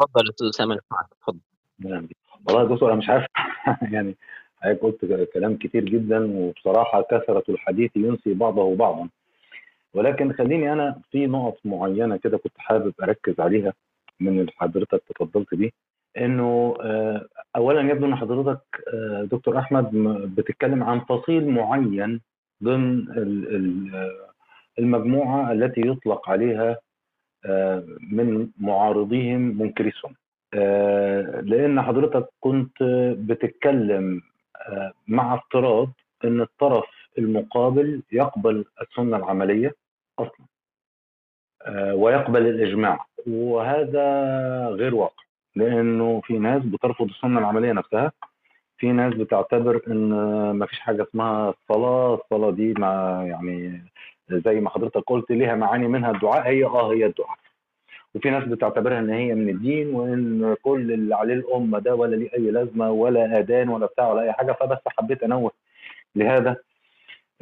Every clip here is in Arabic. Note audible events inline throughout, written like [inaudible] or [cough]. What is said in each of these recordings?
اتفضل أستاذ اسامه اتفضل. نعم. والله يا دكتور أنا مش عارف [laughs] يعني حضرتك قلت كلام كتير جدا وبصراحة كثرة الحديث ينسي بعضه بعضا. ولكن خليني أنا في نقط معينة كده كنت حابب أركز عليها من اللي حضرتك تفضلت بيه. إنه آه، اولا يبدو إن حضرتك آه، دكتور أحمد بتتكلم عن فصيل معين ضمن آه، المجموعة التي يطلق عليها من معارضيهم منكري السنة لأن حضرتك كنت بتتكلم مع افتراض إن الطرف المقابل يقبل السنة العملية أصلا ويقبل الإجماع. وهذا غير واقع لأنه في ناس بترفض السنة العملية نفسها في ناس بتعتبر إن ما فيش حاجة اسمها الصلاه الصلاة دي ما يعني زي ما حضرتك قلت ليها معاني منها الدعاء هي آه هي الدعاء وفي ناس بتعتبرها إن هي من الدين وإن كل اللي عليه الأمة ده ولا ليه أي لازمة ولا آذان ولا بتاع ولا أي حاجة فبس حبيت أنوه لهذا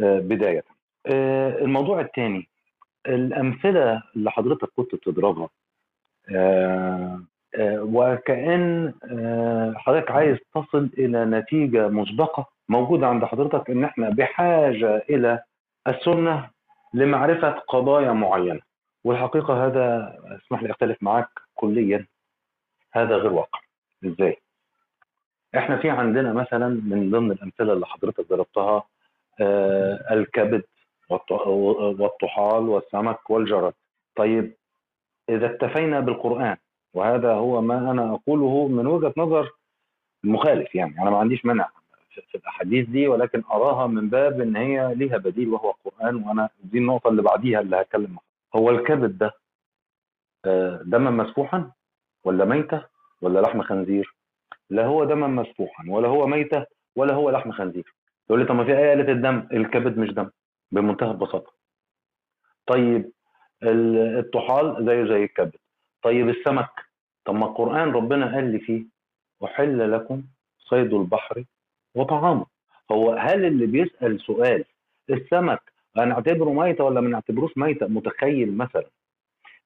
آه، بداية. آه، الموضوع الثاني الأمثلة اللي حضرتك كنت بتضربها آه، وكأن حضرتك عايز تصل إلى نتيجة مسبقة موجودة عند حضرتك إن إحنا بحاجة إلى السنة لمعرفة قضايا معينة. والحقيقة هذا اسمح لي أختلف معاك كليا هذا غير واقع. إزاي؟ إحنا في عندنا مثلا من ضمن الأمثلة اللي حضرتك ضربتها آه الكبد والطحال والسمك والجرد طيب إذا اكتفينا بالقرآن وهذا هو ما أنا أقوله من وجهة نظر المخالف يعني أنا ما عنديش منع في الأحاديث دي ولكن أراها من باب إن هي ليها بديل وهو القرآن وأنا دي النقطة اللي بعديها اللي هتكلم هو الكبد ده آه، دما مسفوحا ولا ميتة ولا لحم خنزير؟ لا هو دما مسفوحا ولا هو ميتة ولا هو لحم خنزير. يقول لي طب ما في آية قالت الدم الكبد مش دم بمنتهى البساطة. طيب الطحال زيه زي الكبد. طيب السمك طب ما القرآن ربنا قال لي فيه أحل لكم صيد البحر وطعامه. هو هل اللي بيسأل سؤال السمك هنعتبره ميتة ولا ما نعتبروش ميتة؟ متخيل مثلا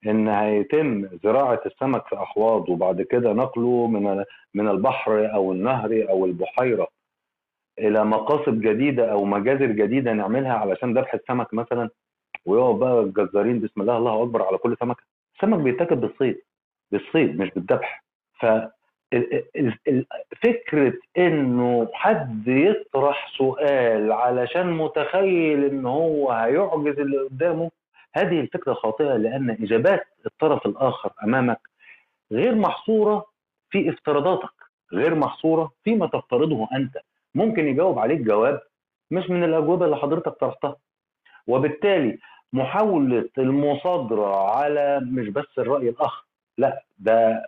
إن هيتم زراعة السمك في احواض وبعد كده نقله من من البحر أو النهر أو البحيرة إلى مقاصد جديدة أو مجازر جديدة نعملها علشان ذبح السمك مثلا؟ ويقعد بقى الجزارين بسم الله الله أكبر على كل سمكة. السمك بيتاكل بالصيد بالصيد مش بالذبح. ف فكرة إنه حد يطرح سؤال علشان متخيل إن هو هيعجز اللي قدامه هذه الفكرة خاطئة لأن إجابات الطرف الآخر أمامك غير محصورة في افتراضاتك غير محصورة فيما تفترضه أنت. ممكن يجاوب عليك جواب مش من الأجوبة اللي حضرتك طرحتها. وبالتالي محاولة المصادرة على مش بس الرأي الآخر لا ده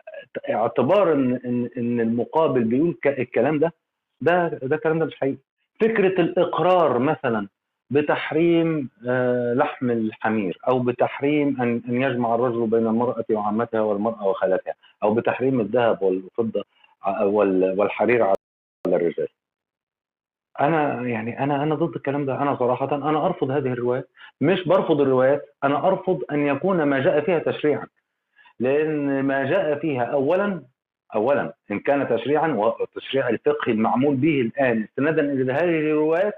اعتبار إن إن إن المقابل بيقول الكلام ده ده ده الكلام ده مش حقيقي. فكرة الإقرار مثلا بتحريم آه، لحم الحمير أو بتحريم أن أن يجمع الرجل بين المرأة وعمتها والمرأة وخالتها أو بتحريم الذهب والفضة والحرير على الرجال. أنا يعني أنا أنا ضد الكلام ده. أنا صراحة أنا أرفض هذه الروايات مش برفض الروايات أنا أرفض أن يكون ما جاء فيها تشريعا. لأن ما جاء فيها اولا اولا إن كان تشريعا والتشريع الفقهي المعمول به الآن استنادا إلى هذه الروايات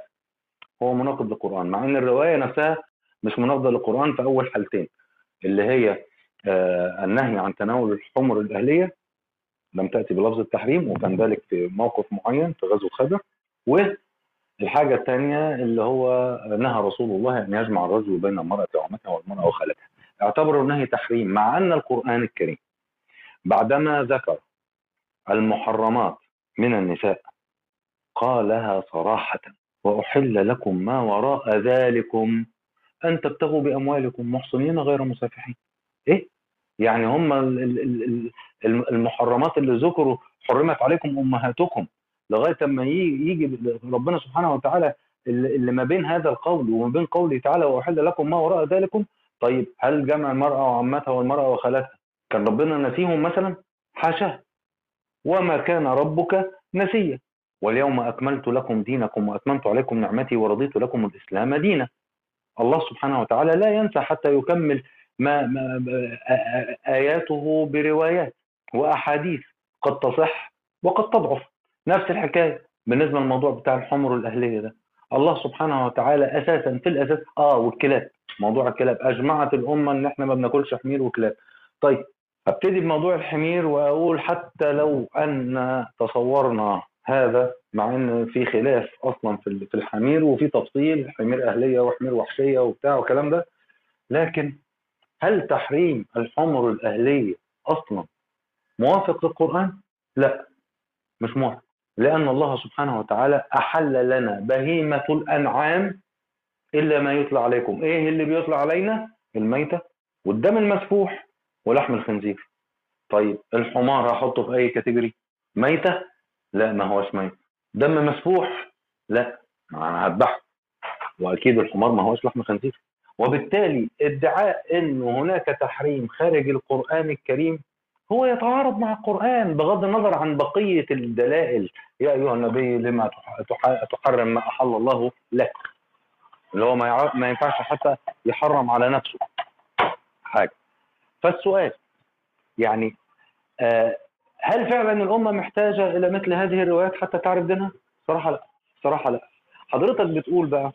هو مناقض للقرآن مع إن الرواية نفسها مش مناقضة للقرآن في أول حالتين اللي هي آه النهي عن تناول الحمر الأهلية لم تأتي بلفظ التحريم وكان ذلك في موقف معين في غزوة خيبر والحاجة الثانية اللي هو نهى رسول الله أن يجمع الرجل بين المرأة وعمتها والمرأة وخالتها. اعتبروا النهي تحريم مع أن القرآن الكريم بعدما ذكر المحرمات من النساء قالها صراحة وأحل لكم ما وراء ذلكم أن تبتغوا بأموالكم محصنين غير مسافحين. إيه؟ يعني هم المحرمات اللي ذكروا حرمت عليكم أمهاتكم لغاية أما يجي ربنا سبحانه وتعالى اللي ما بين هذا القول وما بين قوله تعالى وأحل لكم ما وراء ذلكم طيب هل جمع المرأة وعمتها والمرأة وخالتها؟ كان ربنا نسيهم مثلا؟ حاشا. وما كان ربك نسيا. واليوم أكملت لكم دينكم وأتممت عليكم نعمتي ورضيت لكم الإسلام دينا. الله سبحانه وتعالى لا ينسى حتى يكمل ما, ما آياته بروايات وأحاديث قد تصح وقد تضعف. نفس الحكاية بالنسبة للموضوع بتاع الحمر الأهلية ده. الله سبحانه وتعالى أساسا في الأساس آه والكلاب. موضوع الكلاب. أجمعت الأمة إن إحنا ما بناكلش حمير وكلاب. طيب ابتدي بموضوع الحمير وأقول حتى لو أن تصورنا هذا مع إن في خلاف أصلا في الحمير وفي تفصيل حمير أهلية وحمير وحشية وبتاع والكلام ده لكن هل تحريم الحمر الأهلية أصلا موافق للقرآن؟ لا مش موافق. لأن الله سبحانه وتعالى أحل لنا بهيمة الأنعام إلا ما يطلع عليكم. إيه اللي بيطلع علينا؟ الميتة والدم المسفوح ولحم الخنزير. طيب الحمار هحطه في أي كاتيجوري ميتة؟ لا ما هوش ميت دم مسفوح؟ لا ما أنا هذبحه. وأكيد الحمار ما هوش لحم خنزير. وبالتالي ادعاء إنه هناك تحريم خارج القرآن الكريم هو يتعارض مع القرآن بغض النظر عن بقية الدلائل. يا أيها النبي لما تحرم ما أحل الله لك. اللي هو ما ما ينفعش حتى يحرم على نفسه. حاجة. فالسؤال يعني آه هل فعلا الأمة محتاجة إلى مثل هذه الروايات حتى تعرف دينها؟ صراحة لا. صراحة لا. حضرتك بتقول بقى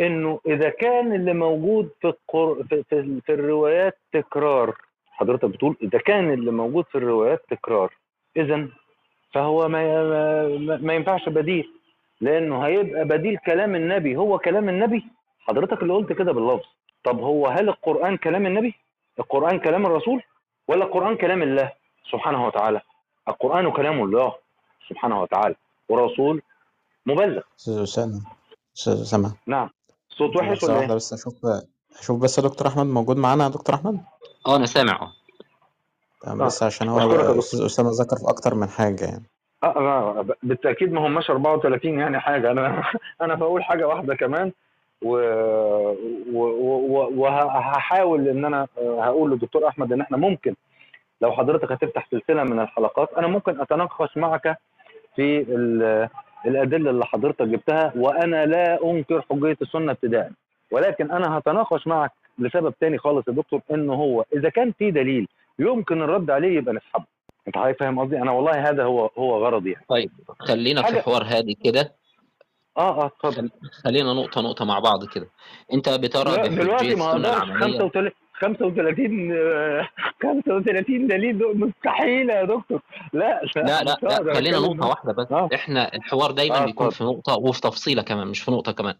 إنه إذا كان اللي موجود في القر... في, في الروايات تكرار حضرتك بتقول إذا كان اللي موجود في الروايات تكرار اذا فهو ما ما, ما ينفعش بديل لأنه هيبقى بديل كلام النبي. هو كلام النبي؟ حضرتك اللي قلت كده باللفظ. طب هو هل القرآن كلام النبي؟ القرآن كلام الرسول؟ ولا القرآن كلام الله سبحانه وتعالى؟ القرآن كلام الله سبحانه وتعالى ورسول مبلغ. أستاذ أسامة أستاذ أسامة. نعم صوت وحش ولا إيه؟ بس أشوف أشوف بس دكتور أحمد موجود معانا. يا دكتور أحمد؟ آه أنا سامع آه. تمام آه. بس عشان هو اسامه ذكر في أكتر من حاجة يعني. آه آه، بالتأكيد ما هماش 34 يعني حاجة. أنا [laughs] أنا بقول حاجة واحدة كمان و... و... و... وهحاول إن أنا آه، هقول للدكتور أحمد إن إحنا ممكن لو حضرتك هتفتح سلسلة من الحلقات أنا ممكن أتناقش معك في ال- الأدلة اللي حضرتك جبتها وأنا لا أنكر حجية السنة ابتداء. ولكن أنا هتناقش معك لسبب تاني خالص يا دكتور إن هو إذا كان في دليل يمكن الرد عليه يبقى نسحبه أنت حضرتك فاهم قصدي؟ أنا والله هذا هو هو غرضي يعني. طيب خلينا في حاجة- حوار هادي كده. آه آه اتفضل. خلينا نقطة نقطة مع بعض كده. أنت بترى لا، دلوقتي ما أقدرش. العملية؟ 35 35 آه، 35 دليل دول مستحيله يا دكتور. لا لا لا مش لا هقدر خلينا أتكلم. نقطة واحدة بس. آه. إحنا الحوار دايما آه، بيكون. في نقطة وفي تفصيلة كمان مش في نقطة كمان.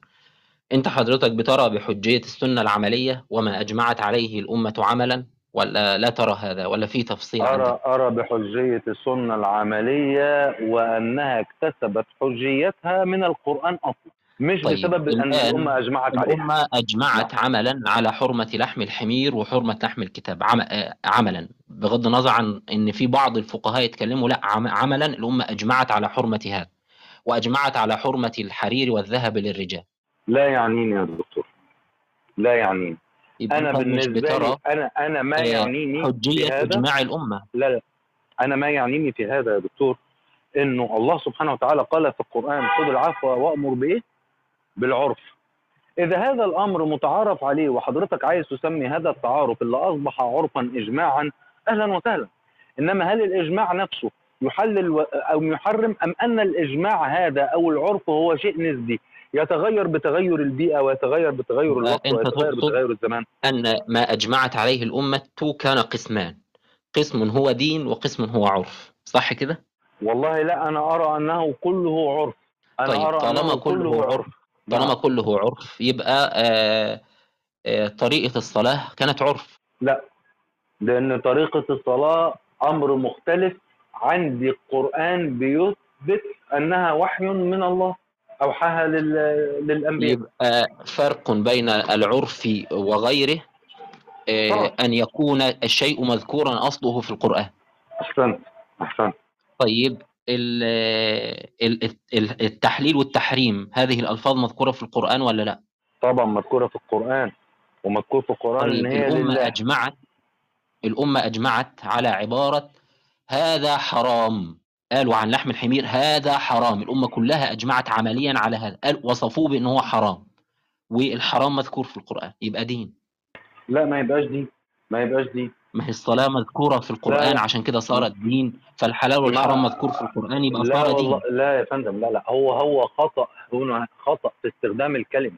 أنت حضرتك بترى بحجية السنة العملية وما أجمعت عليه الأمة عملا ولا لا ترى هذا ولا في تفصيل عندك؟ أرى أرى بحجية السنة العملية وأنها اكتسبت حجيتها من القرآن أصلا مش طيب، بسبب أن الآن الأمة أجمعت عليها. الأمة أجمعت عملا على حرمة لحم الحمير وحرمة لحم الكتاب عم... عملا. بغض النظر عن أن في بعض الفقهاء يتكلموا لا عم... عملا الأمة أجمعت على حرمة هذا وأجمعت على حرمة الحرير والذهب للرجال. لا يعنيني يا دكتور. لا يعنيني. بالنسبة بترى لي أنا أنا ما آه، يعنيني هذا. إجماع الأمة. لا لا. أنا ما يعنيني في هذا يا دكتور. إنه الله سبحانه وتعالى قال في القرآن خذ العفو وأمر بإيه؟ بالعرف. إذا هذا الأمر متعارف عليه وحضرتك عايز تسمي هذا التعارف اللي أصبح عرفا إجماعا أهلا وسهلا. إنما هل الإجماع نفسه يحلل و- أو يحرم أم أن الإجماع هذا أو العرف هو شيء نسبي؟ يتغير بتغير البيئة ويتغير بتغير الوقت ويتغير بتغير الزمان. أن ما أجمعت عليه الأمة كان قسمان. قسم هو دين وقسم هو عرف. صح كده؟ والله لا أنا أرى أنه كله عرف. أنا طيب أرى طالما أنه كله عرف. طالما نعم. كله عرف يبقى آه آه طريقة الصلاة كانت عرف. لا لأن طريقة الصلاة أمر مختلف عندي القرآن بيثبت أنها وحي من الله. أوحاها لل- للأنبياء. يبقى فرق بين العرف وغيره آه طبعا. أن يكون الشيء مذكورا أصله في القرآن. أحسنت أحسنت. طيب ال- ال- ال- التحليل والتحريم هذه الألفاظ مذكورة في القرآن ولا لا؟ طبعا مذكورة في القرآن ومذكور في القرآن طيب إن هي الأمة لله. أجمعت الأمة أجمعت على عبارة هذا حرام. قالوا عن لحم الحمير هذا حرام الأمة كلها أجمعت عمليا على هذا قال وصفوه بأنه هو حرام والحرام مذكور في القرآن يبقى دين. لا ما يبقاش دي ما يبقاش دي ما هي الصلاة مذكورة في القرآن لا. عشان كده صارت دين فالحلال والحرام مذكور في القرآن يبقى لا صار دين. والله لا يا فندم لا لا هو هو خطأ هنا خطأ في استخدام الكلمة.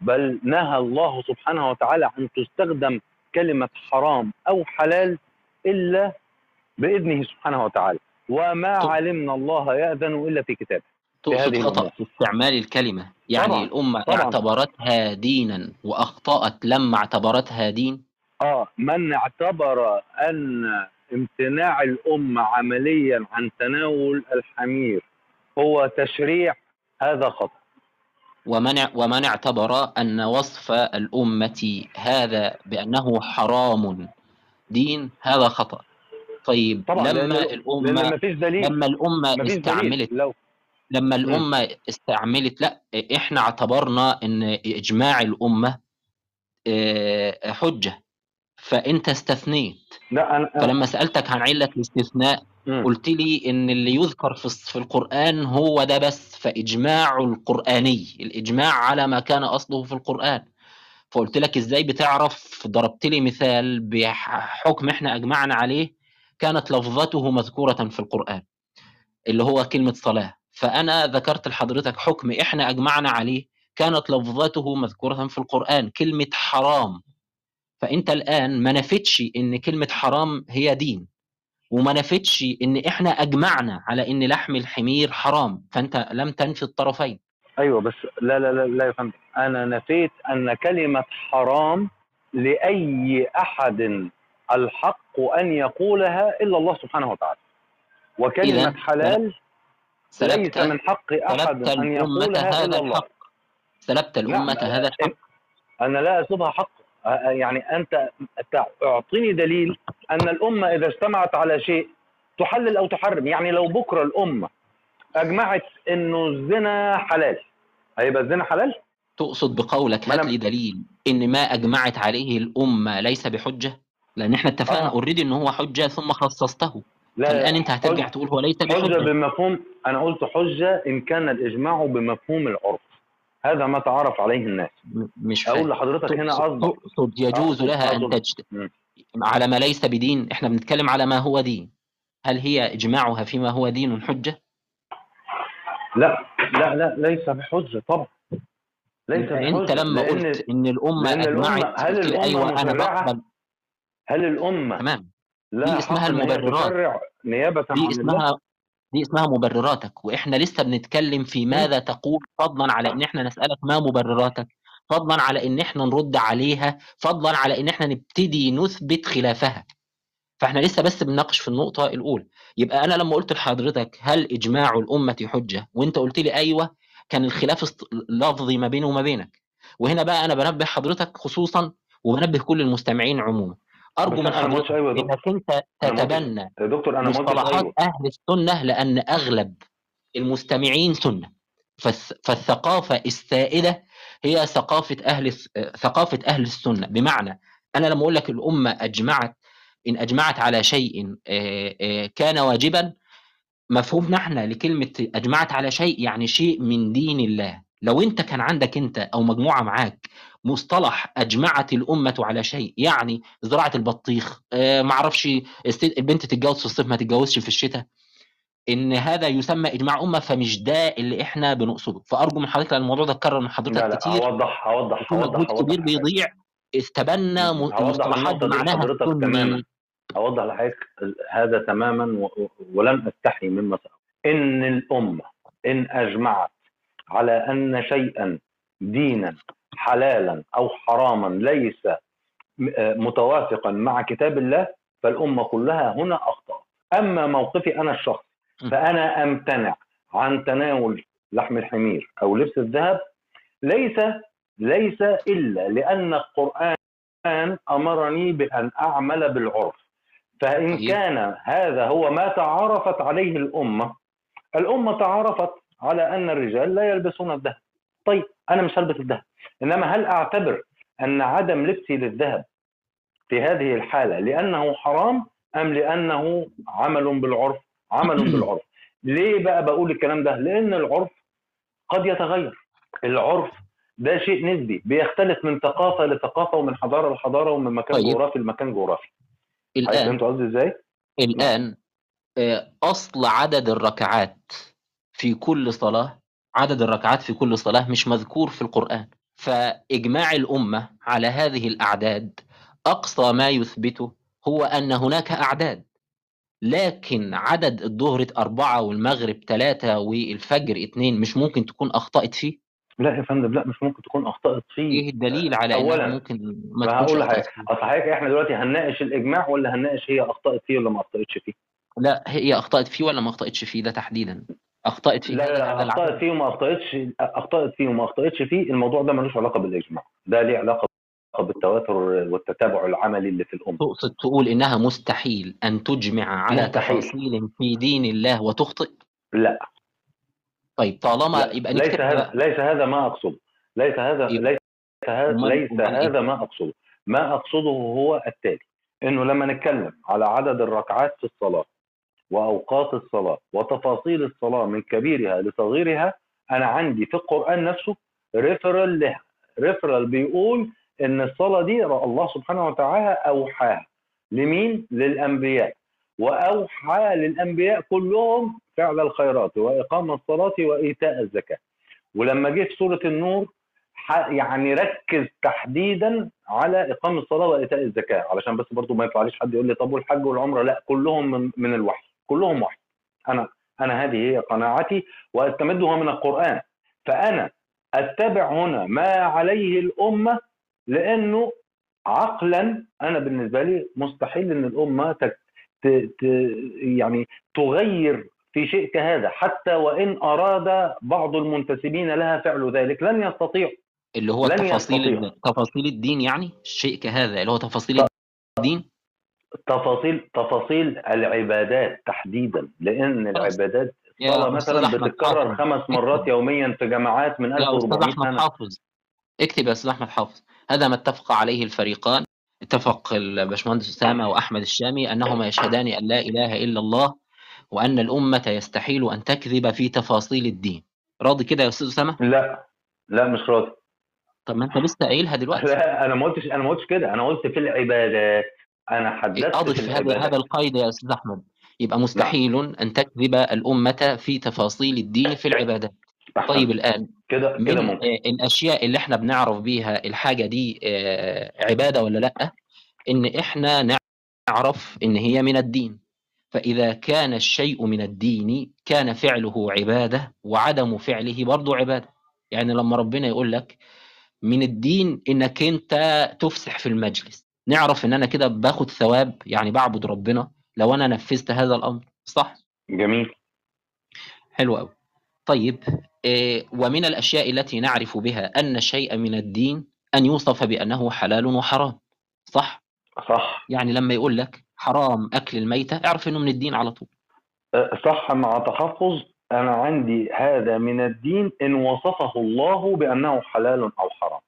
بل نهى الله سبحانه وتعالى أن تستخدم كلمة حرام أو حلال إلا بإذنه سبحانه وتعالى. وما طب. علمنا الله يأذن إلا في كتابه تقصد خطأ. في استعمال الكلمة يعني طبعاً، الأمة طبعاً. اعتبرتها دينا وأخطأت لما اعتبرتها دين آه من اعتبر أن امتناع الأمة عمليا عن تناول الحمير هو تشريع هذا خطأ ومن ومن اعتبر أن وصف الأمة هذا بأنه حرام دين هذا خطأ طيب طبعا لما لأن, لأن الأمة ما فيش دليل. لما الأمة ما فيش استعملت دليل لو لما الأمة استعملت لا إحنا اعتبرنا إن إجماع الأمة آه، حجة. فأنت استثنيت لا أنا فلما سألتك عن علة الاستثناء. قلت لي إن اللي يذكر في في القرآن هو ده بس. فإجماع القرآني الإجماع على ما كان أصله في القرآن. فقلت لك إزاي بتعرف؟ ضربت لي مثال بحكم إحنا أجمعنا عليه. كانت لفظته مذكورة في القرآن اللي هو كلمة صلاة. فأنا ذكرت لحضرتك حكم إحنا أجمعنا عليه كانت لفظته مذكورة في القرآن كلمة حرام. فأنت الآن ما نفتش إن كلمة حرام هي دين وما نفتش إن إحنا أجمعنا على إن لحم الحمير حرام. فأنت لم تنفي الطرفين. أيوه بس لا لا لا لا يا فندم أنا نفيت أن كلمة حرام لأي أحد الحق أن يقولها إلا الله سبحانه وتعالى. وكلمة إذن حلال ليس من حق أن الأمة يقولها هذا الا الله. الحق سلبت الأمة نعم. هذا الحق. أنا لا اسلبها حق. يعني أنت أنت أعطيني دليل أن الأمة إذا اجتمعت على شيء تحلل أو تحرم. يعني لو بكرة الأمة أجمعت إنه الزنا حلال هيبقى الزنا حلال؟ تقصد بقولك هات أنا- لي دليل إن ما أجمعت عليه الأمة ليس بحجة؟ لأن إحنا اتفقنا آه. اوريدي إن هو حجة ثم خصصته. لا فالآن أنت هترجع تقول هو ليس بحجة. بمفهوم أنا قلت حجة إن كان الإجماع بمفهوم العرف. هذا ما تعرف عليه الناس. مش فاهم. لحضرتك هنا قصدي. تقصد يجوز لها أن أقصد- تجت... مم. على ما ليس بدين. إحنا بنتكلم على ما هو دين. هل هي إجماعها فيما هو دين حجة؟ لا لا لا ليس بحجة طبعا. ليس بحجة أنت لما قلت إن الأمة أجمعت هل الأمة أيوه أنا؟ بقبل هل الأمة تمام. لا دي اسمها المبررات. نيابة دي عن الله؟ اسمها دي اسمها مبرراتك. وإحنا لسه بنتكلم في ماذا تقول فضلا على إن إحنا نسألك ما مبرراتك. فضلا على إن إحنا نرد عليها. فضلا على إن إحنا نبتدي نثبت خلافها. فإحنا لسه بس بنناقش في النقطة الأولى. يبقى أنا لما قلت لحضرتك هل إجماع الأمة حجة؟ وأنت قلت لي أيوه كان الخلاف لفظي ما بيني وما بينك. وهنا بقى أنا بنبه حضرتك خصوصا وبنبه كل المستمعين عموما. أرجو من حضرتك أيوة. إنك أنت تتبنى يا دكتور ما قلتش مصطلحات أيوه أهل السنة لأن أغلب المستمعين سنة. فالث- فالثقافة السائدة هي ثقافة أهل الس- ثقافة أهل السنة. بمعنى أنا لما أقول لك الأمة أجمعت إن أجمعت على شيء كان واجبا مفهومنا إحنا لكلمة أجمعت على شيء يعني شيء من دين الله. لو أنت كان عندك أنت أو مجموعة معاك مصطلح أجمعت الأمة على شيء يعني زراعة البطيخ آه، معرفش الست- البنت تتجوز في الصيف ما تتجوزش في الشتاء. إن هذا يسمى إجماع أمة فمش ده اللي إحنا بنقصده. فأرجو من حضرتك لأن الموضوع ده اتكرر من لا حضرتك لا كتير. هوضح هوضح وفي مجهود هوضح كبير هوضح بيضيع استبنى هوضح مصطلحات لحضرتك تماما. أوضح لحضرتك هذا تماما و- و- ولن أستحي مما سأقول. إن الأمة إن أجمعت على أن شيئا دينا حلالا أو حراما ليس آه متوافقا مع كتاب الله فالأمة كلها هنا أخطأ أما موقفي أنا الشخصي م. فأنا أمتنع عن تناول لحم الحمير أو لبس الذهب ليس ليس إلا لأن القرآن أمرني بأن أعمل بالعرف طيب. كان هذا هو ما تعارفت عليه الأمة الأمة تعارفت على أن الرجال لا يلبسون الذهب طيب أنا مش هلبس الذهب. إنما هل أعتبر أن عدم لبسي للذهب في هذه الحالة لأنه حرام أم لأنه عمل بالعرف؟ عمل [clears throat] بالعرف. ليه بقى بقول الكلام ده؟ لأن العرف قد يتغير. العرف ده شيء نسبي بيختلف من ثقافة لثقافة ومن حضارة لحضارة ومن مكان طيب. جغرافي لمكان جغرافي. الآن. فهمت قصدي إزاي؟ الآن آه، أصل عدد الركعات في كل صلاة عدد الركعات في كل صلاة مش مذكور في القرآن. فإجماع الأمة على هذه الأعداد أقصى ما يثبته هو أن هناك أعداد. لكن عدد الظهر أربعة والمغرب ثلاثة والفجر اثنين مش ممكن تكون أخطأت فيه؟ لا يا فندم لا مش ممكن تكون أخطأت فيه. إيه الدليل على أولاً، أنها ممكن ما تكونش هقول لحضرتك أصل حضرتك إحنا دلوقتي هنناقش الإجماع ولا هنناقش هي أخطأت فيه ولا ما أخطأتش فيه؟ لا هي أخطأت فيه ولا ما أخطأتش فيه ده تحديدا. أخطأت فيه. لا لا أخطأت فيه وما أخطأتش أخطأت فيه وما أخطأتش فيه. الموضوع ده ملوش علاقة بالإجماع. ده ليه علاقة بالتواتر والتتابع العملي اللي في الأمة. تقصد تقول إنها مستحيل أن تجمع على مستحيل. تفاصيل في دين الله وتخطئ؟ لا. طيب طالما لا، يبقى ليس هذا بقى. ليس هذا ما أقصده. ليس هذا ليس هذا ليس إيه؟ هذا ما أقصده. ما أقصده هو التالي إنه لما نتكلم على عدد الركعات في الصلاة وأوقات الصلاة وتفاصيل الصلاة من كبيرها لصغيرها أنا عندي في القرآن نفسه referral لها referral بيقول إن الصلاة دي الله سبحانه وتعالى أوحاها. لمين؟ للأنبياء. وأوحى للأنبياء كلهم فعل الخيرات وإقام الصلاة وإيتاء الزكاة. ولما جه في سورة النور يعني ركز تحديدا على إقام الصلاة وإيتاء الزكاة. علشان بس برضو ما يطلعليش حد يقول لي طب والحج والعمرة؟ لا كلهم من, من الوحي. كلهم وحي أنا أنا هذه هي قناعتي وأستمدها من القرآن. فأنا أتبع هنا ما عليه الأمة لأنه عقلا أنا بالنسبة لي مستحيل إن الأمة تك- ت... ت... يعني تغير في شيء كهذا حتى وإن أراد بعض المنتسبين لها فعل ذلك. لن يستطيع. اللي هو تفاصيل يستطيع. تفاصيل الدين يعني؟ شيء كهذا اللي هو تفاصيل الدين؟ تفاصيل تفاصيل العبادات تحديدا لأن. العبادات الصلاة مثلا بتتكرر. خمس مرات [laughs] يوميا في جماعات من يا أستاذ 1400 أحمد سنة حافظ اكتب يا أستاذ أحمد حافظ هذا ما اتفق عليه الفريقان اتفق الباشمهندس أسامة وأحمد الشامي أنهما يشهدان أن لا إله إلا الله وأن الأمة يستحيل أن تكذب في تفاصيل الدين راضي كده يا أستاذ أسامة؟ لا لا مش راضي طب ما أنت لسه قايلها دلوقتي لا أنا ما قلتش أنا ما قلتش كده أنا قلت في العبادات أنا حددت أضف في هذا هذا القيد يا أستاذ أحمد. يبقى مستحيل أن تكذب الأمة في تفاصيل الدين في العبادات. طيب الآن كده من كده ممكن. الأشياء اللي إحنا بنعرف بيها الحاجة دي آه، عبادة ولا لأ؟ إن إحنا نعرف إن هي من الدين. فإذا كان الشيء من الدين كان فعله عبادة وعدم فعله برضه عبادة. يعني لما ربنا يقول لك من الدين إنك أنت تفسح في المجلس. نعرف إن أنا كده باخد ثواب يعني بعبد ربنا لو أنا نفذت هذا الأمر صح؟ جميل. حلو قوي طيب إيه، ومن الأشياء التي نعرف بها أن شيء من الدين أن يوصف بأنه حلال وحرام صح؟ صح. يعني لما يقول لك حرام أكل الميتة اعرف أنه من الدين على طول. أه، صح. مع تحفظ أنا عندي هذا من الدين إن وصفه الله بأنه حلال أو حرام.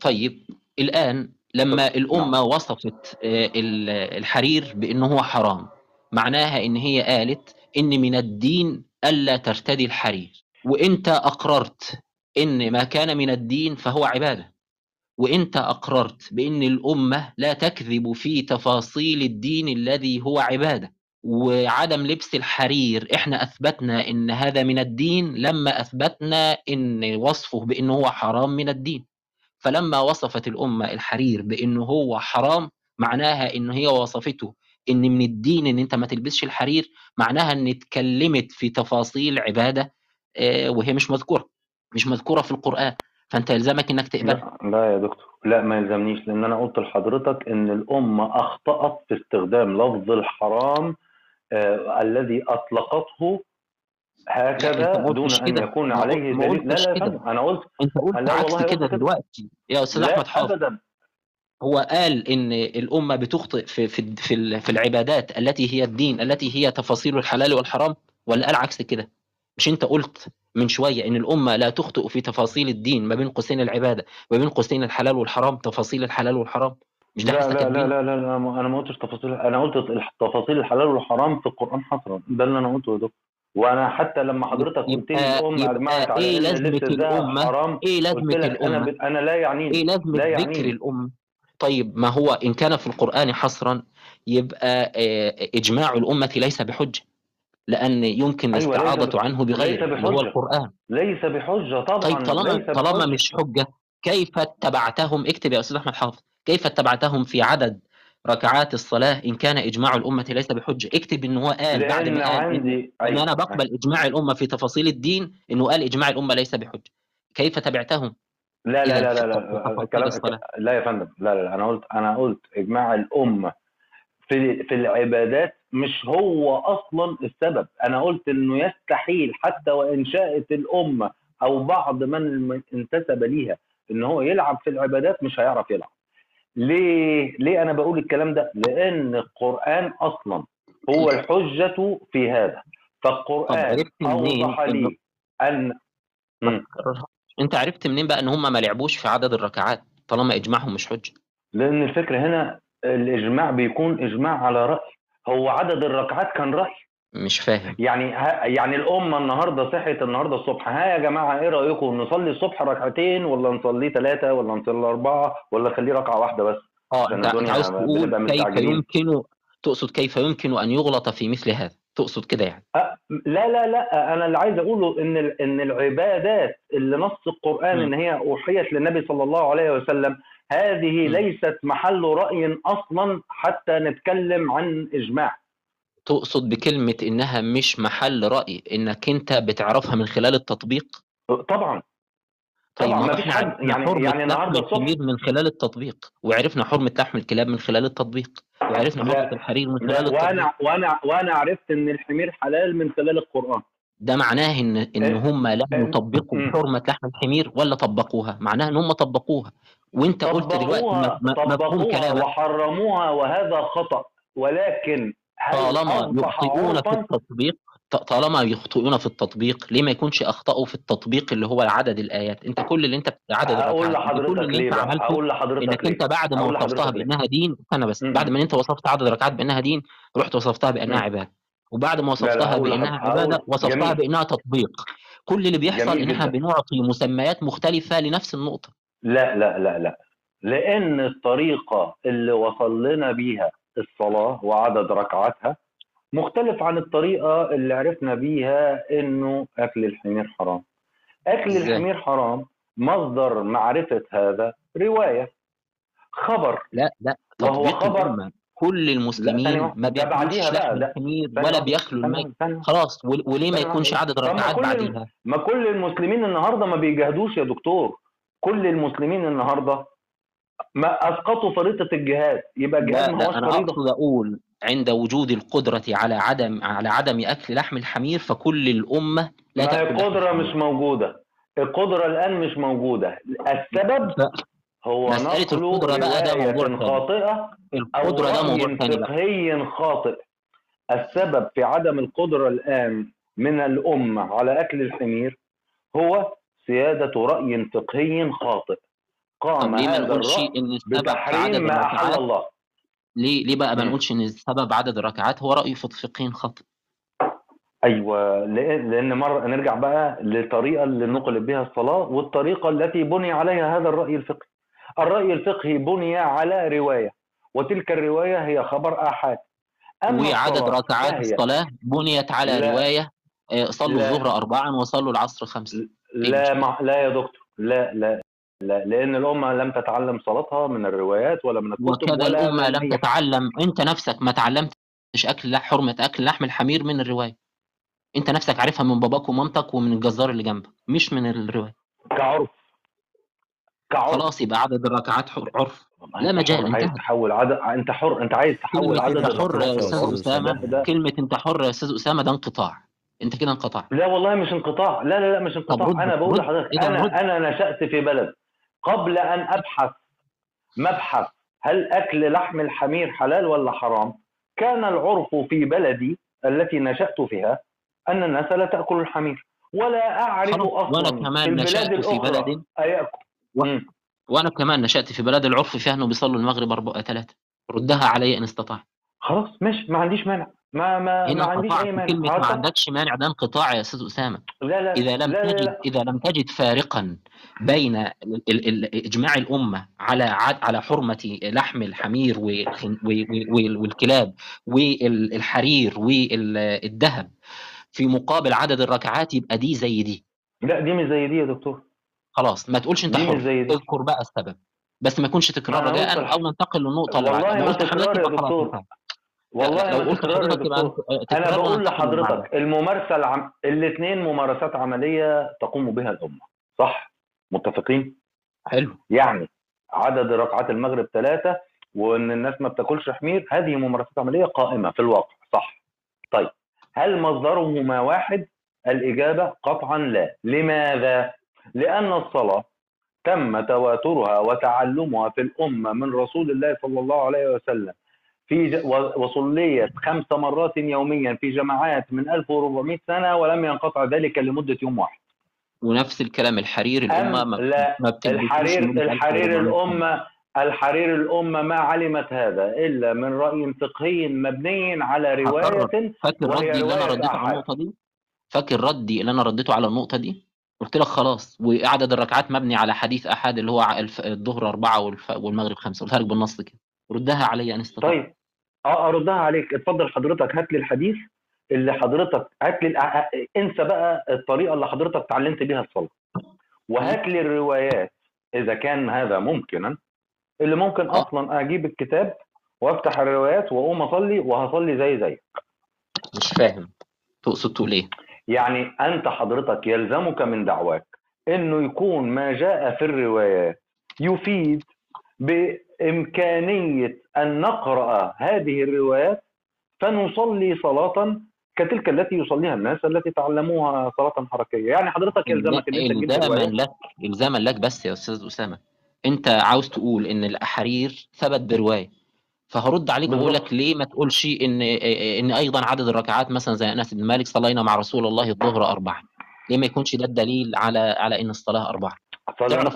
طيب الآن لما الأمة وصفت آه، ال- الحرير بأنه هو حرام معناها إن هي قالت إن من الدين ألا ترتدي الحرير. وإنت أقررت إن ما كان من الدين فهو عبادة. وإنت أقررت بأن الأمة لا تكذب في تفاصيل الدين الذي هو عبادة. وعدم لبس الحرير إحنا أثبتنا إن هذا من الدين لما أثبتنا إن وصفه بأنه هو حرام من الدين. فلما وصفت الأمة الحرير بأنه هو حرام معناها إن هي وصفته إن من الدين إن أنت ما تلبسش الحرير معناها إن اتكلمت في تفاصيل عبادة آه، وهي مش مذكورة مش مذكورة في القرآن. فأنت يلزمك إنك تقبلها لا, لا يا دكتور. لا ما يلزمنيش لأن أنا قلت لحضرتك إن الأمة أخطأت في استخدام لفظ الحرام آه الذي أطلقته لا، هكذا ما دون أن كده. يكون عليه دليل. لا لا كده. أنا قلت انت قلت لا عكس كده. دلوقتي. يا أستاذ أحمد حافظ. ابدا. هو قال إن الأمة بتخطئ في في في, في العبادات التي هي الدين التي هي تفاصيل الحلال والحرام ولا قال عكس كده؟ مش أنت قلت من شوية إن الأمة لا تخطئ في تفاصيل الدين ما بين قوسين العبادة ما بين قوسين الحلال والحرام تفاصيل الحلال والحرام؟ مش ده لا لا لا لا لا لا أنا ما قلتش تفاصيل أنا قلت تفاصيل الحلال والحرام في القرآن حصرا. ده اللي أنا قلته يا دكتور. وأنا حتى لما حضرتك قلت لي الامه أجمعت على اللبس ده الأمة؟ حرام إيه لازمة أنا الامه ب... أنا لا يعنيني إيه لازمة لا ذكر يعنيني. الامه طيب ما هو إن كان في القرآن حصرا يبقى آه، إجماع الأمة ليس بحجة لأن يمكن أيوة، ب- عنه اللي هو بحجة. القرآن ليس بحجة طبعا طيب طالما ليس طالما. مش حجة كيف اتبعتهم اكتب يا أستاذ أحمد حافظ كيف اتبعتهم في عدد ركعات الصلاة إن كان إجماع الأمة ليس بحجة اكتب إن هو قال بعد ما قال إن, عندي إن أيوة. أنا بقبل إجماع الأمة في تفاصيل الدين إنه قال إجماع الأمة ليس بحجة كيف تبعتهم لا لا لا لا, لا. الصلاة لا يا فندم لا لا أنا قلت أنا قلت إجماع الأمة في في العبادات مش هو أصلا السبب أنا قلت إنه يستحيل حتى وإن شاءت الأمة أو بعض من انتسب ليها إن هو يلعب في العبادات مش هيعرف يلعب ليه؟ ليه أنا بقول الكلام ده؟ لأن القرآن أصلا هو الحجة في هذا. فالقرآن أوضح لي ان. أنت عرفت منين بقى إن هم ما لعبوش في عدد الركعات طالما إجماعهم مش حجة؟ لأن الفكرة هنا الإجماع بيكون إجماع على رأي. هو عدد الركعات كان رأي. مش فاهم يعني يعني الأمة النهارده صحت النهارده الصبح ها يا جماعة إيه رأيكم نصلي الصبح ركعتين ولا نصلي ثلاثة ولا نصلي أربعة ولا نخليه ركعة واحدة بس آه أنت عاوز تقول كيف. يمكن تقصد كيف يمكن أن يغلط في مثل هذا تقصد كده يعني أه لا لا لا أنا اللي عايز أقوله إن إن العبادات اللي نص القرآن م. إن هي أوحيت للنبي صلى الله عليه وسلم هذه م. ليست محل رأي أصلا حتى نتكلم عن إجماع تقصد بكلمة إنها مش محل رأي إنك أنت بتعرفها من خلال التطبيق طبعا طيب طبعا ما فيش حد يعني حرمة يعني النهارده الصبح من خلال التطبيق وعرفنا حرمة لحم الكلاب من خلال التطبيق وعرفنا لا. حرمة الحرير من لا خلال التطبيق وأنا وأنا وأنا عرفت إن الحمير حلال من خلال القرآن ده معناه إن إن إيه؟ هم لم إن- يطبقوا م. حرمة لحم الحمير ولا طبقوها معناه إن هم طبقوها وأنت قلت دلوقتي طبقوها مفهوم طبقوها كلامك وحرموها وهذا خطأ ولكن طالما يخطئون في التطبيق طالما يخطئون في التطبيق ليه ما يكونش أخطأوا في التطبيق اللي هو عدد الآيات؟ أنت كل اللي أنت عدد الركعات انت كل لحضرتك اللي أنت عملته هقول لحضرتك إنك ليه. أنت بعد ما وصفتها لحضرتك بأنها دين استنى بس م- بعد. ما أنت وصفت عدد الركعات بأنها دين رحت وصفتها بأنها. عبادة وبعد ما لا لا وصفتها بأنها لحضرتك عبادة وصفتها جميل. بأنها تطبيق. كل اللي بيحصل جميل ان إحنا جدا. بنعطي مسميات مختلفة لنفس النقطة. لا لا لا لا. لأن الطريقة اللي وصل لنا بيها الصلاة وعدد ركعاتها مختلف عن الطريقة اللي عرفنا بيها إنه أكل الحمير حرام. أكل الحمير حرام مصدر معرفة هذا رواية خبر. لا لا وهو خبر. كل المسلمين ما بياكلوش لحم الحمير ولا ثاني الميت. خلاص ول- وليه ما يكونش عدد الم... بعديها؟ ما كل المسلمين النهارده ما بيجاهدوش يا دكتور. كل المسلمين النهارده ما اسقطوا فريضه الجهاد. يبقى الجهاد لا ما هوش لا أنا فريضة. أقصد أقول عند وجود القدرة على عدم على عدم أكل لحم الحمير فكل الأمة لا ما القدرة مش موجودة. القدرة الآن مش موجودة. السبب ف- هو مسألة القدرة بقى ده موضوع أو القدرة ده موضوع بقى. فقهي خاطئ. السبب في عدم القدرة الآن من الأمة على أكل الحمير هو سيادة رأي فقهي خاطئ. قام ليه ما نقولش إن السبب في عدد ما الركعات؟ الله. ليه ليه بقى ما. نقولش إن السبب عدد الركعات؟ هو رأي فقهي خاطئ أيوه لأن مره نرجع بقى للطريقة اللي نقلت بها الصلاة والطريقة التي بني عليها هذا الرأي الفقهي. الرأي الفقهي بني على رواية وتلك الرواية هي خبر آحاد. وعدد الصلاة ركعات فهي الصلاة بنيت على لا. رواية آه، صلوا الظهر أربعا وصلوا العصر خمسة. إيه؟ لا؟ مع لا يا دكتور. لا لا. لأن الأمة لم تتعلم صلاتها من الروايات ولا من الكتب وكذا ولا من لم. تتعلم. أنت نفسك ما تعلمتش أكل لح- حرمة أكل لحم الحمير من الرواية. أنت نفسك عارفها من باباك ومامتك ومن الجزار اللي جنبك مش من الرواية. كعرف. كعرف. خلاص يبقى عدد الركعات حر- عرف. لا أنت مجال حر عايز تحول عدد أنت حر أنت عايز تحول كلمة عدد أنت حر يا ده ده كلمة أنت حر يا أستاذ أسامة ده انقطاع. أنت كده انقطعت لا والله مش انقطاع. لا لا لا مش انقطاع. أنا بقول لحضرتك رد أنا أنا نشأت في بلد. قبل أن أبحث مبحث هل أكل لحم الحمير حلال ولا حرام كان العرف في بلدي التي نشأت فيها ان الناس لا تاكل الحمير. ولا أعرف أصلا في كمان نشأت في بلد. أيأكل. و... مم. وأنا كمان نشأت في بلد العرف فيها إنه بيصلوا المغرب أربعة ثلاثة. ردها علي إن استطعت. خلاص ماشي ما عنديش مانع. ما ما هنا ما عنديش أي مانع. كلمة ما عندكش مانع ده انقطاع يا أستاذ أسامة. لا لا إذا لم لا لا تجد لا. إذا لم تجد فارقا بين ال- ال- ال- إجماع الأمة على على حرمة لحم الحمير والكلاب والحرير والذهب في مقابل عدد الركعات يبقى دي زي دي. لا دي مش زي دي يا دكتور. خلاص ما تقولش أنت حر. اذكر بقى السبب. بس ما يكونش تكرار رجاء أو ننتقل للنقطة اللي والله ما تكرار يا دكتور. والله لو قلت حضرتك أنا بقول. لحضرتك الممارسة العم... الاثنين ممارسات عملية تقوم بها الأمة صح؟ متفقين؟ حلو. يعني عدد ركعات المغرب ثلاثة وإن الناس ما بتاكلش حمير هذه ممارسات عملية قائمة في الواقع صح؟ طيب هل مصدرهما واحد؟ الإجابة قطعا لا. لماذا؟ لأن الصلاة تم تواترها وتعلمها في الأمة من رسول الله صلى الله عليه وسلم في وصليت خمس مرات يوميا في جماعات من 1400 سنة ولم ينقطع ذلك لمدة يوم واحد. ونفس الكلام الحرير الأمة ما لا ما الحرير الحرير 1400 الامه الحرير الأمة ما علمت هذا إلا من رأي فقهي مبني على رواية فاكر ردي اللي أنا رديته على. النقطة دي؟ فاكر ردي اللي أنا رديته على النقطة دي؟ قلت لك خلاص وعدد الركعات مبني على حديث أحد اللي هو الظهر أربعة والمغرب خمسة. قلت لك بالنص كده. ردها علي أن استطعت طيب. آه اردها عليك. اتفضل حضرتك هات لي الحديث اللي حضرتك هات لي الأ- انسى بقى الطريقة اللي حضرتك اتعلمت بيها الصلاة. وهات لي الروايات إذا كان هذا ممكنا اللي ممكن آه. أصلا أجيب الكتاب وأفتح الروايات وأقوم أصلي وهصلي زي زي مش فاهم. تقصد تقول إيه؟ يعني أنت حضرتك يلزمك من دعواك إنه يكون ما جاء في الروايات يفيد بامكانيه أن نقرأ هذه الروايات فنصلي صلاة كتلك التي يصليها الناس التي تعلموها صلاة حركية. يعني حضرتك يلزمك تجيب إلزاما الروايات لك إلزاما لك بس يا أستاذ أسامة. أنت عاوز تقول إن الاحارير ثبت برواية. فهرد عليك واقول. لك ليه ما تقولش ان إن أيضا عدد الركعات مثلا زي أنس بن مالك صلينا مع رسول الله الظهر أربعة. ليه ما يكونش ده الدليل على على إن الصلاة أربعة؟ صلينا؟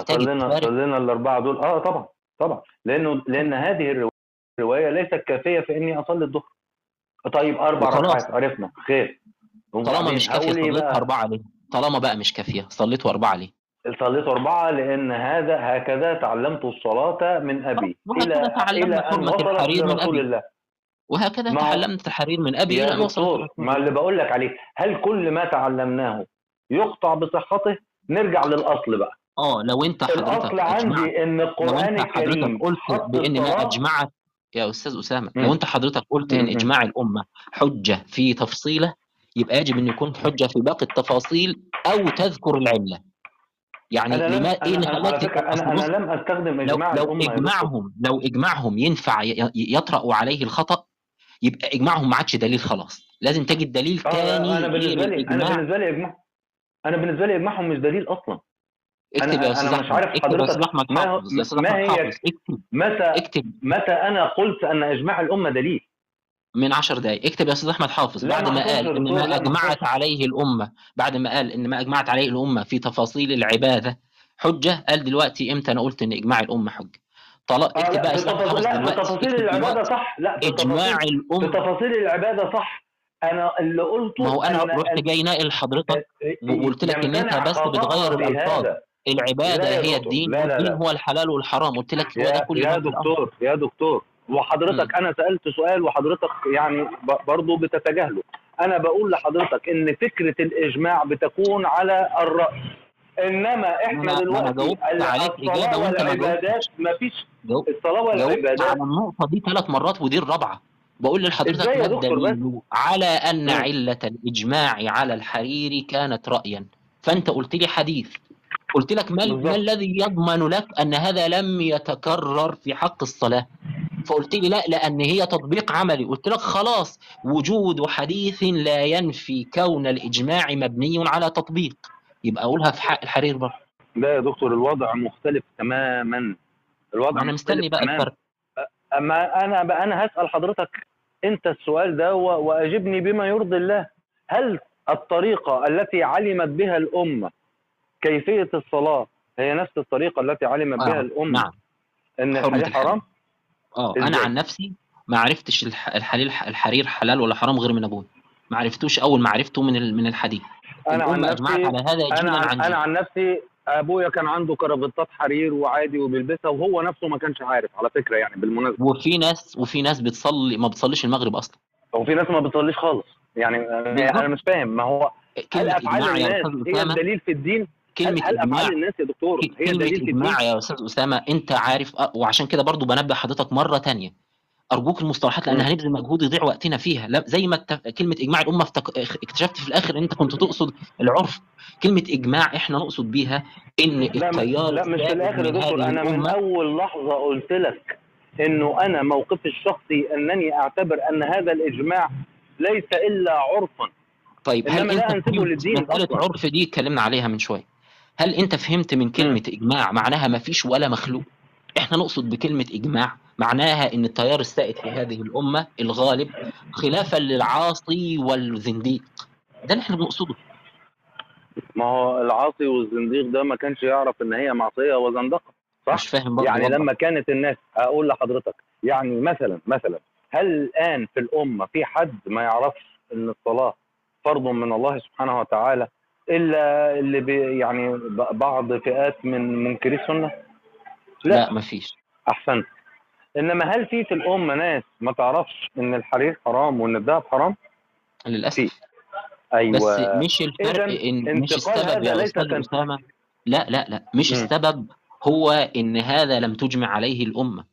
صلينا الأربعة دول. آه طبعا. طبعا. لأنه لأن هذه الرو- الرواية ليست كافية في إني أصلي الظهر. طيب أربع. ركعات عرفنا. خير. طالما مش كافية بقى؟ أربعة ليه؟ طالما بقى مش كافية صليتها اربعه ليه؟ صليت أربعة لأن هذا هكذا تعلمت الصلاة من أبي. إلى إلى أن وصلت لرسول أبي. الله. وهكذا ما تعلمت الحرير من أبي يا إلى أن وصلت ما اللي بقول لك عليه هل كل ما تعلمناه يقطع بصحته؟ نرجع للأصل بقى. آه لو أنت حضرتك أجمعت عندي لو أنت حضرتك الكريم قلت بأن ما أجمعت يا أستاذ أسامة. لو أنت حضرتك قلت إن. إجماع الأمة حجة في تفصيلة يبقى يجب أن يكون حجة في باقي التفاصيل أو تذكر العلة يعني أنا لم لما إيه اللي خلاك بص، أنا لم أستخدم لو إجماع لو دكتور. إجماعهم لو إجماعهم ينفع ي- ي- يطرأ عليه الخطأ يبقى إجماعهم ما عادش دليل خلاص لازم تجد دليل آه، تاني أنا غير بالنسبة لي الاجماع بالنسبة لي إجماع أنا بالنسبة لي إجماعهم مش دليل أصلا اكتب أنا يا أستاذ أحمد عارف اكتب يا أستاذ حضرتك أحمد ما حافظ يا أستاذ ما أحمد حافظ. اكتب متى اكتب. متى أنا قلت أن إجماع الأمة دليل؟ من 10 دقائق اكتب يا أستاذ أحمد حافظ. بعد ما ما قال إن ما ما أجمعت. عليه الأمة بعد ما قال إن ما أجمعت عليه الأمة في تفاصيل العبادة حجة قال دلوقتي إمتى أنا قلت إن إجماع الأمة حجة؟ طلع آه اكتب بقى تفاصيل حافظ لا في تفاصيل العبادة صح. لا إجماع تفاصيل في الأمة. تفاصيل العبادة صح. أنا اللي قلته ما هو أنا رحت جاي ناقل حضرتك أن- وقلت لك إن أنت يمتنع بس بتغير الألفاظ. العبادة لا يا هي الدين لا، لا، والدين لا. هو الحلال والحرام قلت لك هو ده يا كل يا ما دكتور يا دكتور. وحضرتك أنا سألت سؤال وحضرتك يعني برضه بتتجاهله. أنا بقول لحضرتك إن فكرة الإجماع بتكون على الرأي. إنما إحنا أنا- ما أنا دلوقتي عليك إجابة وأنت ما والعبادات مفيش جو- الصلاة والعبادات على النقطة دي ثلاث مرات ودي الرابعة. بقول لحضرتك يا ما؟ الدليل على أن مم. علة الإجماع على الحرير كانت رأيا؟ فأنت قلت لي حديث. قلت لك ما, الذي يضمن لك أن هذا لم يتكرر في حق الصلاة؟ فقلت لي لا لأن هي تطبيق عملي. قلت لك خلاص وجود حديث لا ينفي كون الإجماع مبني على تطبيق. يبقى أقولها في حق الحرير برضه لا يا دكتور الوضع مختلف تماما. الوضع أنا مستني بقى. الفرق. أما أنا بقى أنا هسأل حضرتك أنت السؤال ده وأجبني بما يرضي الله. هل الطريقة التي علمت بها الأمة كيفية الصلاة هي نفس الطريقة التي علمت بها آه، الأمة. نعم. إن الحرام. حرام؟ آه أنا؟ عن نفسي ما عرفتش الح- الحليل الحرير حلال ولا حرام غير من أبوي. ما عرفتوش أول ما عرفته من من الحديث. أنا عن نفسي على هذا أنا عن أنا عن نفسي أبويا كان عنده كرافتات حرير وعادي وبيلبسها وهو نفسه ما كانش عارف على فكرة يعني بالمناسبة. وفي ناس وفي ناس بتصلي ما بتصليش المغرب أصلا. هو في ناس ما بتصليش خالص. يعني. أنا مش فاهم ما هو هل افعال الناس هي الدليل في الدين؟ هل, كلمة هل إجماع. افعال الناس يا دكتور؟ هي الدين؟ إجماع يا أستاذ أسامة أنت عارف وعشان كده برضو بنبه حضرتك مرة تانية. أرجوك المصطلحات لأن مم. هنبذل مجهود يضيع وقتنا فيها. لا زي ما الت- كلمة إجماع الأمة افتك... اكتشفت في الآخر إن أنت كنت تقصد العرف. كلمة إجماع إحنا نقصد بيها لا التيار لا مش في الآخر يا دكتور. أنا من أول لحظة قلت لك إنه أنا موقفي الشخصي أنني أعتبر أن هذا الإجماع ليس إلا عرفا. طيب هل مسألة أصلا. عرف دي اتكلمنا عليها من شوية؟ هل أنت فهمت من كلمة إجماع معناها ما فيش ولا مخلوق؟ إحنا نقصد بكلمة إجماع معناها إن التيار السائد في هذه الأمة الغالب خلافا للعاصي والزنديق. ده اللي إحنا بنقصده. ما هو العاصي والزنديق ده ما كانش يعرف إن هي معصية وزندقة صح؟ مش فاهم برضه يعني وضح. لما كانت الناس أقول لحضرتك يعني مثلا مثلا هل الآن في الأمة في حد ما يعرفش إن الصلاة فرض من الله سبحانه وتعالى؟ إلا اللي بي يعني بعض فئات من منكري السنة؟ لا, لا مفيش أحسنت. إنما هل في في الامه ناس ما تعرفش إن الحرير حرام وإن الذهب حرام؟ للأسف. أيوه. بس مش الفرق إن مش السبب يا كان- أسامة. لا لا لا. مش مم. السبب هو إن هذا لم تجمع عليه الأمة.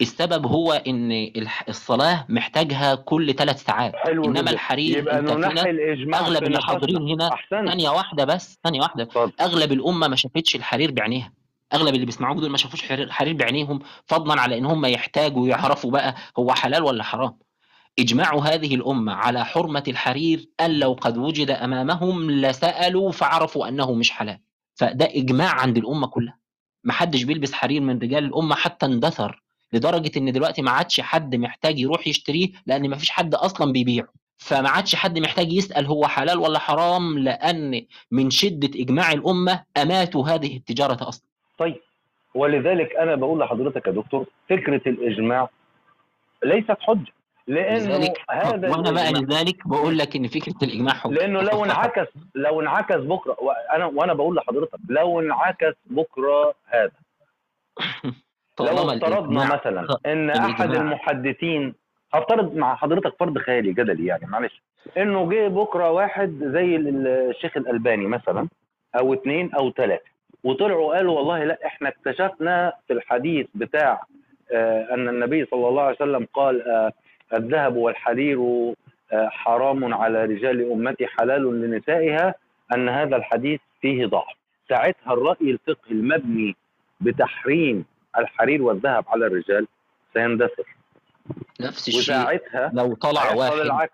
السبب هو إن الح- الصلاة محتاجها كل ثلاث ساعات. حلو إنما جدا. الحرير يبقى الإجماع أغلب في اللي. حاضرين هنا أحسنت. ثانية واحدة بس ثانية واحدة. اتفضل. أغلب الأمة ما شافتش الحرير بعينيها. أغلب اللي بيسمعوك دول ما شافوش حرير, حرير بعينيهم فضلا على إن هم يحتاجوا يعرفوا بقى هو حلال ولا حرام. إجماع هذه الأمة على حرمة الحرير أن لو قد وجد أمامهم لسألوا فعرفوا أنه مش حلال. فده إجماع عند الأمة كلها. ما حدش بيلبس حرير من رجال الأمة حتى اندثر. لدرجة إن دلوقتي ما عادش حد محتاج يروح يشتريه لأن ما فيش حد أصلا بيبيعه. فما عادش حد محتاج يسأل هو حلال ولا حرام لأن من شدة إجماع الأمة أماتوا هذه التجارة أصلا. طيب ولذلك أنا بقول لحضرتك يا دكتور فكرة الإجماع ليست حجة لأنه لذلك هذا وأنا بقى لذلك بقول لك إن فكرة الإجماع حجة. لأنه لو انعكس لو انعكس بكرة وأنا وأنا بقول لحضرتك لو انعكس بكرة هذا [laughs] لو افترضنا مثلا [laughs] إن أحد. المحدثين هفترض مع حضرتك فرض خيالي جدلي يعني معلش إنه جه بكرة واحد زي ال- الشيخ الألباني مثلا أو اثنين أو ثلاثة وطلعوا قالوا والله لا إحنا اكتشفنا في الحديث بتاع آه أن النبي صلى الله عليه وسلم قال آه الذهب والحرير آه حرام على رجال أمتي حلال لنسائها أن هذا الحديث فيه ضعف ساعتها الرأي الفقهي المبني بتحريم الحرير والذهب على الرجال سيندثر. نفس الشيء. لو طلع واحد. العكس.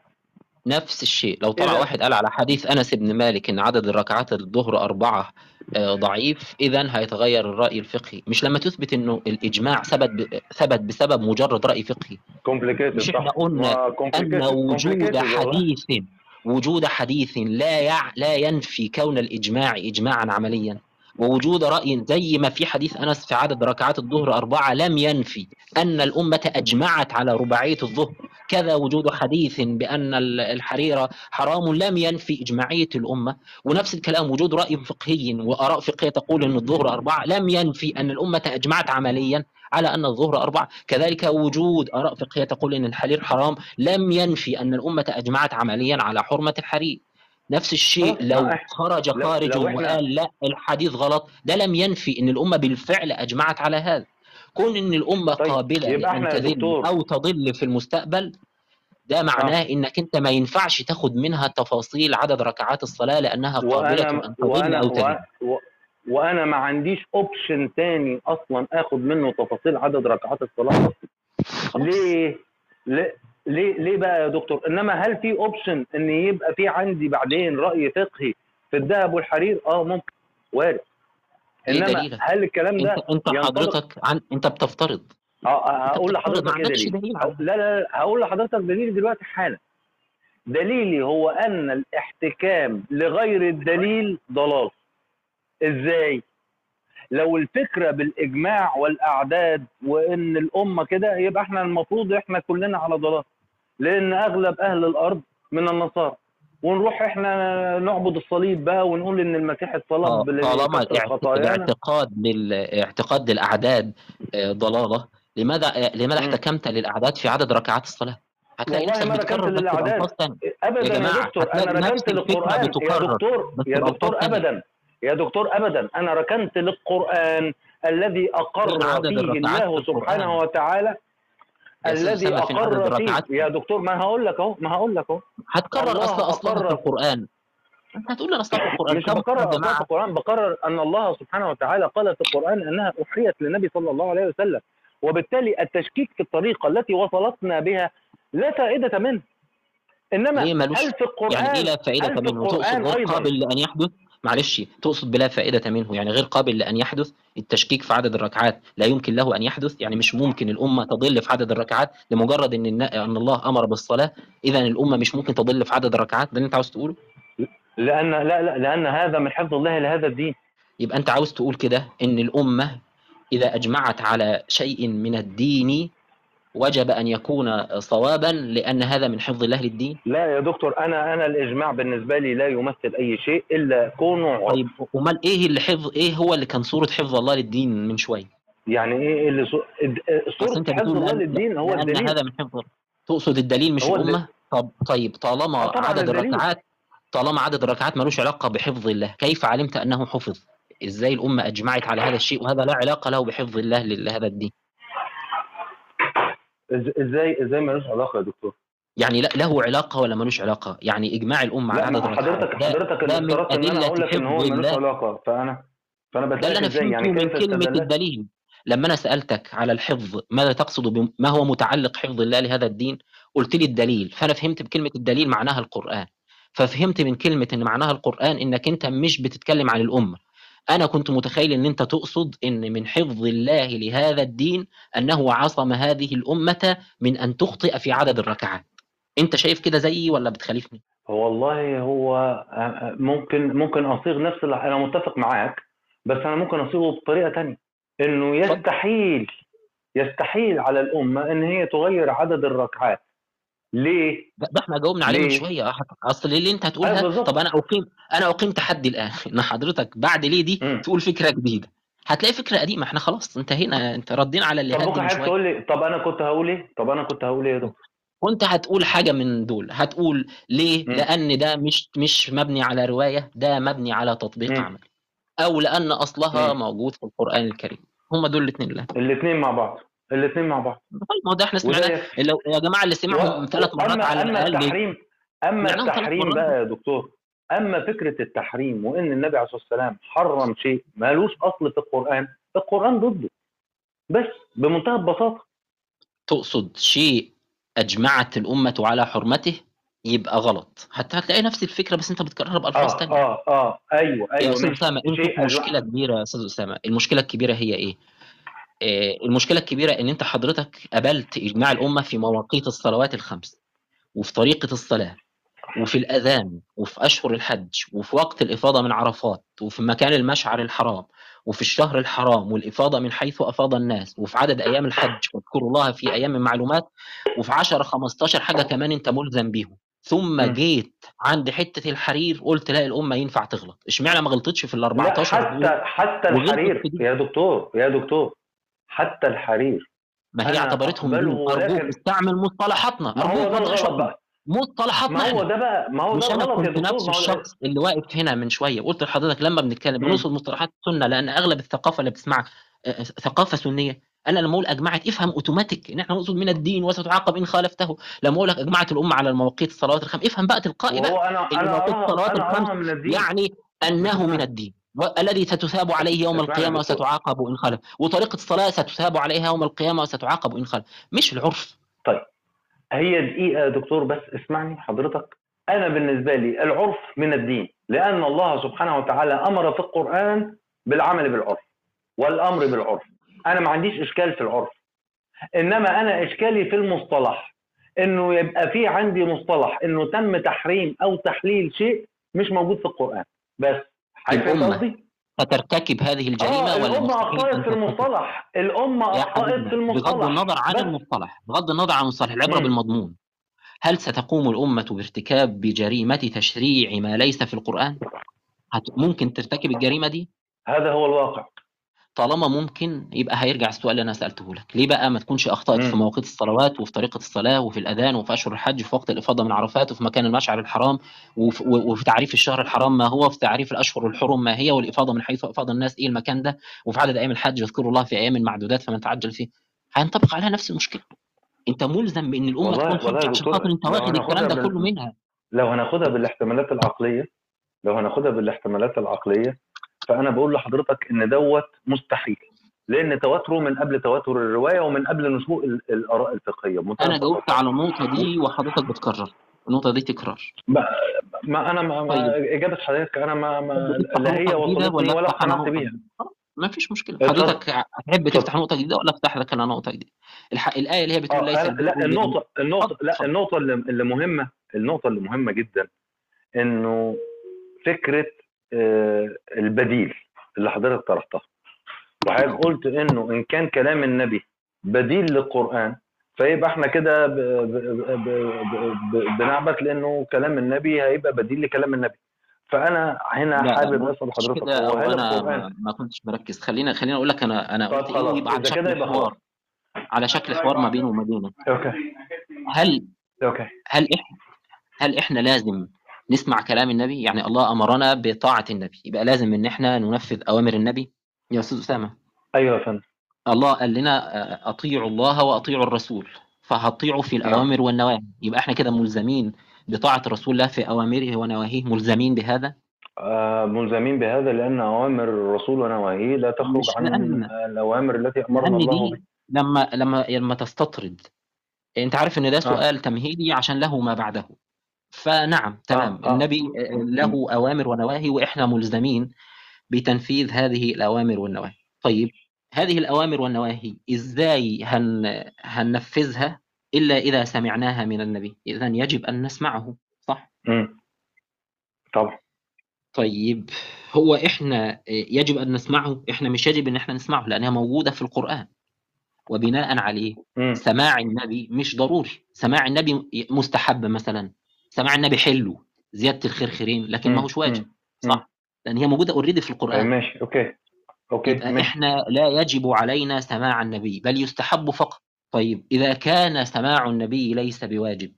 نفس الشيء. لو طلع إذا- واحد قال على حديث أنس بن مالك إن عدد الركعات الظهر أربعة آه، ضعيف إذا هيتغير الرأي الفقهي. مش لما تثبت إنه الإجماع ثبت ب- ثبت بسبب مجرد رأي فقهي. مش إحنا قلنا أن وجود حديث وجود حديث لا يع... لا ينفي كون الإجماع إجماعا عمليا. ووجود رأي زي ما في حديث أنس في عدد ركعات الظهر أربعة لم ينفي أن الأمة أجمعت على رباعية الظهر. كذا وجود حديث بأن ال- الحرير حرام لم ينفي إجماعية الأمة. ونفس الكلام وجود رأي فقهي وآراء فقهية تقول أن الظهر أربعة لم ينفي أن الأمة أجمعت عمليا على أن الظهر أربعة. كذلك وجود آراء فقهية تقول أن الحرير حرام لم ينفي أن الأمة أجمعت عمليا على حرمة الحرير. نفس الشيء خلاص، لو إح- خرج خارج وقال لا الحديث غلط. ده لم ينفي إن الأمة بالفعل أجمعت على هذا. كون إن الأمة طيب، قابلة يبقى لأن تذل أو تضل في المستقبل ده معناه إنك أنت ما ينفعش تاخد منها تفاصيل عدد ركعات الصلاة لأنها قابلة أن تضل أو تذل. و... و... وأنا ما عنديش option تاني أصلا آخد منه تفاصيل عدد ركعات الصلاة. ليه؟ ليه ليه ليه بقى يا دكتور؟ إنما هل في option إن يبقى في عندي بعدين رأي فقهي في الذهب والحرير؟ آه ممكن. وارد. إيه إنما دليلك؟ هل الكلام ده انت أنت حضرتك عن أنت بتفترض. آه آه، هقول لحضرتك إيه دليل. دليل لا لا هقول لحضرتك دليلي دلوقتي حالا. دليلي هو أن الاحتكام لغير الدليل ضلال. إزاي؟ لو الفكرة بالإجماع والأعداد وإن الأمة كده يبقى إحنا المفروض إحنا كلنا على ضلال. لأن أغلب أهل الأرض من النصارى. ونروح إحنا نعبد الصليب بقى ونقول إن المسيح آه، اتصلب طالما الاعت- خطايانا الاعتقاد بالاعتقاد للأعداد آه، ضلالة. لماذا آه، لماذا. احتكمت للأعداد في عدد ركعات الصلاة؟ هتلاقي نفسك بتكرر تانية ابدا يا يا, دكتور أنا ركنت للقرآن. يا دكتور يا دكتور. ابدا. يا دكتور ابدا. أنا ركنت للقرآن الذي أقر فيه الله؟ سبحانه وتعالى. الذي أقر فيه؟ يا دكتور ما هقول لك أهو ما هقول لك أهو. هتكرر الله أصلا أصلا في أقر. القرآن. أنت هتقول لي أصلا في القرآن. مش يا أصلا في جماعة. القرآن. بقرر أن الله سبحانه وتعالى قال في القرآن أنها أحيت للنبي صلى الله عليه وسلم. وبالتالي التشكيك في الطريقة التي وصلتنا بها لا فائدة منه. إنما ليه ملوش؟ هل في القرآن؟ يعني إيه لا فائدة منه؟ تقصد القرآن غير قابل لأن يحدث؟ معلش تقصد بلا فائدة منه يعني غير قابل لأن يحدث التشكيك في عدد الركعات. لا يمكن له أن يحدث يعني مش ممكن الأمة تضل في عدد الركعات لمجرد إن النا- أن الله أمر بالصلاة. اذا الأمة مش ممكن تضل في عدد الركعات ده اللي أنت عاوز تقوله؟ لأن لا لا لأن هذا من حفظ الله لهذا الدين. يبقى أنت عاوز تقول كده إن الأمة إذا أجمعت على شيء من الدين وجب أن يكون صوابا لأن هذا من حفظ الله للدين؟ لا يا دكتور أنا أنا الإجماع بالنسبة لي لا يمثل أي شيء إلا كونه طيب أمال إيه اللي حفظ إيه هو اللي كان صورة حفظ الله للدين من شوية يعني إيه اللي بس صورة أنت حفظ الله للدين هو لأن الدليل. هذا من حفظ تقصد الدليل مش الامه طب طيب طالما عدد الدليل. الركعات طالما عدد الركعات ملوش علاقة بحفظ الله كيف علمت أنه حفظ؟ إزاي الأمة أجمعت على هذا الشيء وهذا لا علاقة له بحفظ الله لهذا الدين؟ إزاي إزاي ملوش علاقة يا دكتور؟ يعني لا له علاقة ولا ملوش علاقة؟ يعني إجماع الأمة على عدد حضرتك حضرتك اللي افترضت إن أنا أقول لك إن هو ملوش. علاقة. فانا فأنا ده اللي بسالك أنا إزاي؟ فهمته يعني من كلمة الدليل. لما أنا سألتك على الحفظ ماذا تقصد بم- ما هو متعلق حفظ الله لهذا الدين؟ قلت لي الدليل. فأنا فهمت بكلمة الدليل معناها القرآن. ففهمت من كلمة إن معناها القرآن إنك أنت مش بتتكلم عن الأمة. أنا كنت متخيل إن أنت تقصد إن من حفظ الله لهذا الدين أنه عصم هذه الأمة من أن تخطئ في عدد الركعات. أنت شايف كده زيي ولا بتخالفني؟ والله هو آه، آه، ممكن ممكن أصيغ نفس أنا متفق معاك بس أنا ممكن أصيغه بطريقة تانية. اتفضل. يستحيل يستحيل على الأمة إن هي تغير عدد الركعات. ليه؟ ده إحنا جاوبنا عليه من؟ شوية أصل اللي انت هتقولها أيوة. طب أنا أقيم أنا أقيم تحدي الآن [laughs] إن حضرتك بعد ليه دي مم. تقول فكرة جديدة هتلاقي فكرة قديمة إحنا خلاص انتهينا انت ردينا على اللي طب ممكن حضرتك تقول لي طب أنا كنت هقول إيه؟ طب أنا كنت هقول إيه يا دكتور؟ وانت هتقول حاجة من دول هتقول ليه مم. لأن ده مش مش مبني على رواية ده مبني على تطبيق مم. عملي أو لأن أصلها مم. موجود في القرآن الكريم هم دول الاثنين الاثنين مع بعض الاثنين مع بعض. طيب ما هو ده إحنا سمعناه يكفي. لو يا جماعة اللي سمعهم ثلاث مرات اما على أما الأقل. التحريم أما ثلاث التحريم. بقى يا دكتور أما فكرة التحريم وإن النبي عليه الصلاة والسلام حرم شيء مالوش أصل في القرآن القرآن ضده. بس بمنتهى البساطة. تقصد شيء أجمعت الأمة على حرمته؟ يبقى غلط. حتى هتلاقي نفس الفكرة بس أنت بتكررها بألفاظ آه تانية. آه آه. أيوه يا أيوه أستاذ ماشي. اسامه في مشكلة كبيرة يا أستاذ أسامة. المشكلة الكبيرة هي إيه؟ آه، المشكلة الكبيرة إن أنت حضرتك قبلت إجماع الأمة في مواقيت الصلوات الخمس وفي طريقة الصلاة وفي الأذان وفي أشهر الحج وفي وقت الإفاضة من عرفات وفي مكان المشعر الحرام وفي الشهر الحرام والإفاضة من حيث أفاض الناس وفي عدد أيام الحج واذكروا الله في أيام معلومات وفي 10 15 حاجة كمان أنت ملزم بيهم. ثم م. جيت عند حتة الحرير قلت لا الأمة ينفع تغلط. اشمعنى ما غلطتش في ال لا 14 دول؟ حتى حتى الحرير. يا دكتور يا دكتور. حتى الحرير. ما هي أنا اعتبرتهم ولكن- استعمل مصطلحاتنا. ما هو ده الغلط بقى. مصطلحاتنا ما هو ده بقى ما هو ده الغلط يا دكتور. نفس هو ده- الشخص اللي واقف هنا من شوية قلت لحضرتك لما بنتكلم. بنوصل مصطلحات السنة لأن أغلب الثقافة اللي بتسمعها آه، آه، ثقافة سنية. أنا لما أقول اجمعت افهم أوتوماتيك إن إحنا نقصد من الدين وستعاقب إن خالفته. لما أقول لك اجمعت الأمة على المواقيت الصلوات الخمس افهم بقى تلقائي بقى اللي أنا مواقيت الصلوات الخمس يعني أنه من الدين. والذي ستثاب عليه يوم القيامة. وستعاقب إن خالف وطريقة الصلاة ستثاب عليها يوم القيامة وستعاقب إن خالف مش العرف. هي دقيقة يا دكتور بس اسمعني حضرتك. أنا بالنسبة لي العرف من الدين لأن الله سبحانه وتعالى أمر في القرآن بالعمل بالعرف والأمر بالعرف. أنا ما عنديش إشكال في العرف. إنما أنا إشكالي في المصطلح. إنه يبقى في عندي مصطلح إنه تم تحريم أو تحليل شيء مش موجود في القرآن. بس الأمة. فترتكب هذه الأمة مستحيل أخطأت ان في المصطلح الأمة يا أخطأت في حبيبنا بغض المصطلح النظر عن المصطلح بغض النظر عن المصطلح العبرة مم. بالمضمون. هل ستقوم الأمة بارتكاب بجريمة تشريع ما ليس في القرآن؟ هت... ممكن ترتكب الجريمة دي؟ هذا هو الواقع. طالما ممكن يبقى هيرجع السؤال اللي أنا سألته لك ليه بقى ما تكونش أخطأت في. مواقيت الصلوات وفي طريقة الصلاة وفي الأذان وفي اشهر الحج وفي وقت الإفاضة من عرفات وفي مكان المشعر الحرام وفي, وفي تعريف الشهر الحرام ما هو في تعريف الأشهر الحرم ما هي والإفاضة من حيث افاض الناس إيه المكان ده وفي عدد أيام الحج يذكروا الله في أيام معدودات فمن تعجل فيه هينطبق عليها نفس المشكلة أنت ملزم بإن الأمة والله تكون والله عشان خاطر أنت واخد الكلام ده كله. منها لو هناخدها بالاحتمالات العقلية لو هناخدها بالاحتمالات العقلية فأنا بقول لحضرتك إن دوت مستحيل لأن تواتره من قبل تواتر الرواية ومن قبل نشوء ال- الآراء الفقهية. أنا جاوبت على النقطة دي وحضرتك بتكرر. النقطة دي تكرار ما, ما أنا ما, طيب. إجابة حضرتك أنا ما, ما لا هي وصلتني ولا اقتنعت بيها. خلاص، ما فيش مشكلة. حضرتك اتفضل. تفتح نقطة جديدة ولا أفتح لك أنا نقطة جديدة؟ الح... الآية اللي هي بتقول آه ليس لا النقطه النقطه لا النقطة اللي, اللي مهمه النقطة اللي مهمة جدا إنه فكرة آه، البديل اللي حضرتك طرحتها. وحضرتك قلت إنه إن كان كلام النبي بديل للقرآن فيبقى إحنا كده بنعبث لأنه كلام النبي هيبقى بديل لكلام النبي. فأنا هنا حابب أسأل حضرتك هو أنا ما, كنتش مركز. خلينا خلينا أقول لك أنا أنا قلت إيه ويبقى على شكل يبقى حوار. على شكل حوار ما بينه وما بينك أوكي. هل أوكي. هل إحنا هل إحنا لازم نسمع كلام النبي يعني الله أمرنا بطاعة النبي. يبقى لازم إن إحنا ننفذ أوامر النبي. يا أستاذ أسامة. أيوه يا فندم. الله قال لنا آه، أطيعوا الله وأطيعوا الرسول. فهطيعوا في نعم الأوامر والنواهي. يبقى إحنا كده ملزمين بطاعة رسول الله في أوامره ونواهيه؟ ملزمين بهذا؟ آه، ملزمين بهذا لأن أوامر الرسول ونواهيه لا تخرج عن لأن. الأوامر التي أمرنا لأن الله بها. لما لما لما تستطرد. أنت عارف إن ده آه. سؤال تمهيدي عشان له ما بعده. فنعم آه تمام. آه النبي آه، له أوامر ونواهي وإحنا ملزمين بتنفيذ هذه الأوامر والنواهي. طيب هذه الأوامر والنواهي إزاي هن هننفذها إلا إذا سمعناها من النبي؟ اذا يجب أن نسمعه صح؟ مم. طبعا. طيب هو إحنا يجب أن نسمعه؟ إحنا مش يجب إن إحنا نسمعه لأنها موجودة في القرآن وبناء عليه. مم. سماع النبي مش ضروري. سماع النبي مستحب مثلا. سماع النبي حلو زيادة الخير خيرين لكن ما هوش واجب. صح؟ لأن هي موجودة already في آه، القران ماشي okay okay يبقى ماشي. إحنا لا يجب علينا سماع النبي بل يستحب فقط. طيب إذا كان سماع النبي ليس بواجب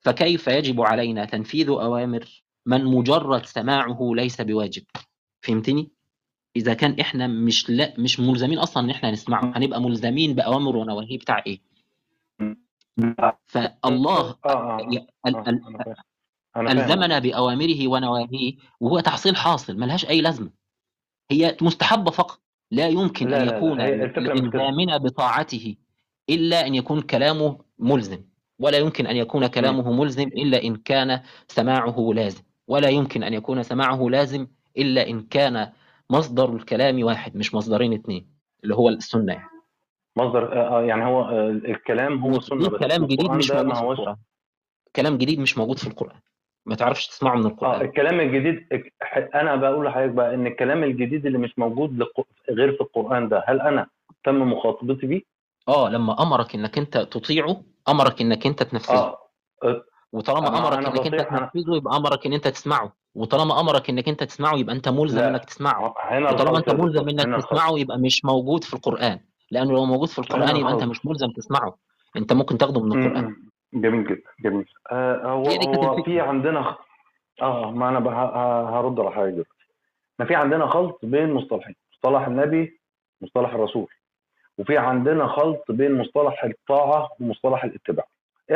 فكيف يجب علينا تنفيذ أوامر من مجرد سماعه ليس بواجب؟ فهمتني؟ إذا كان إحنا مش لا مش ملزمين أصلا إن إحنا نسمعه. هنبقى ملزمين بأوامر ونواهي بتاع إيه؟ آه فالله ألزمنا بأوامره ونواهيه وهو تحصيل حاصل ملهاش أي لازمة. هي مستحبة فقط. لا يمكن لا لا يكون لالزامنا بطاعته إلا أن يكون كلامه ملزم ولا يمكن أن يكون. كلامه ملزم إلا إن كان سماعه لازم ولا يمكن أن يكون سماعه لازم إلا إن كان مصدر الكلام واحد مش مصدرين اثنين اللي هو السنة. يعني مصدر آه آه، يعني هو آه الكلام هو دي بس كلام جديد مش موجود ما في هوش كلام جديد مش موجود في القرآن. ما تعرفش تسمعه من القرآن. الكلام الجديد أنا بقول لحضرتك بقى إن الكلام الجديد اللي مش موجود لق- غير في القرآن ده هل أنا تم مخاطبتي بيه؟ آه لما أمرك إنك أنت تطيعه أمرك إنك أنت تنفذه. آه، وطالما أنا أمرك أنا إنك أنت تنفذه يبقى أمرك إن أنت تسمعه. وطالما أمرك إنك أنت تسمعه يبقى أنت ملزم إنك تسمعه. هنا وطالما أنت ملزم إنك تسمعه يبقى مش موجود في القرآن. لأنه لو موجود في القرآن يبقى أنت مش ملزم تسمعه. أنت ممكن تاخده من القرآن. جميل جدا جميل. آه هو هو في عندنا آه ما أنا هرد على حاجة دلوقتي. ما في عندنا خلط بين مصطلحين مصطلح النبي مصطلح الرسول. وفي عندنا خلط بين مصطلح الطاعة ومصطلح الاتباع.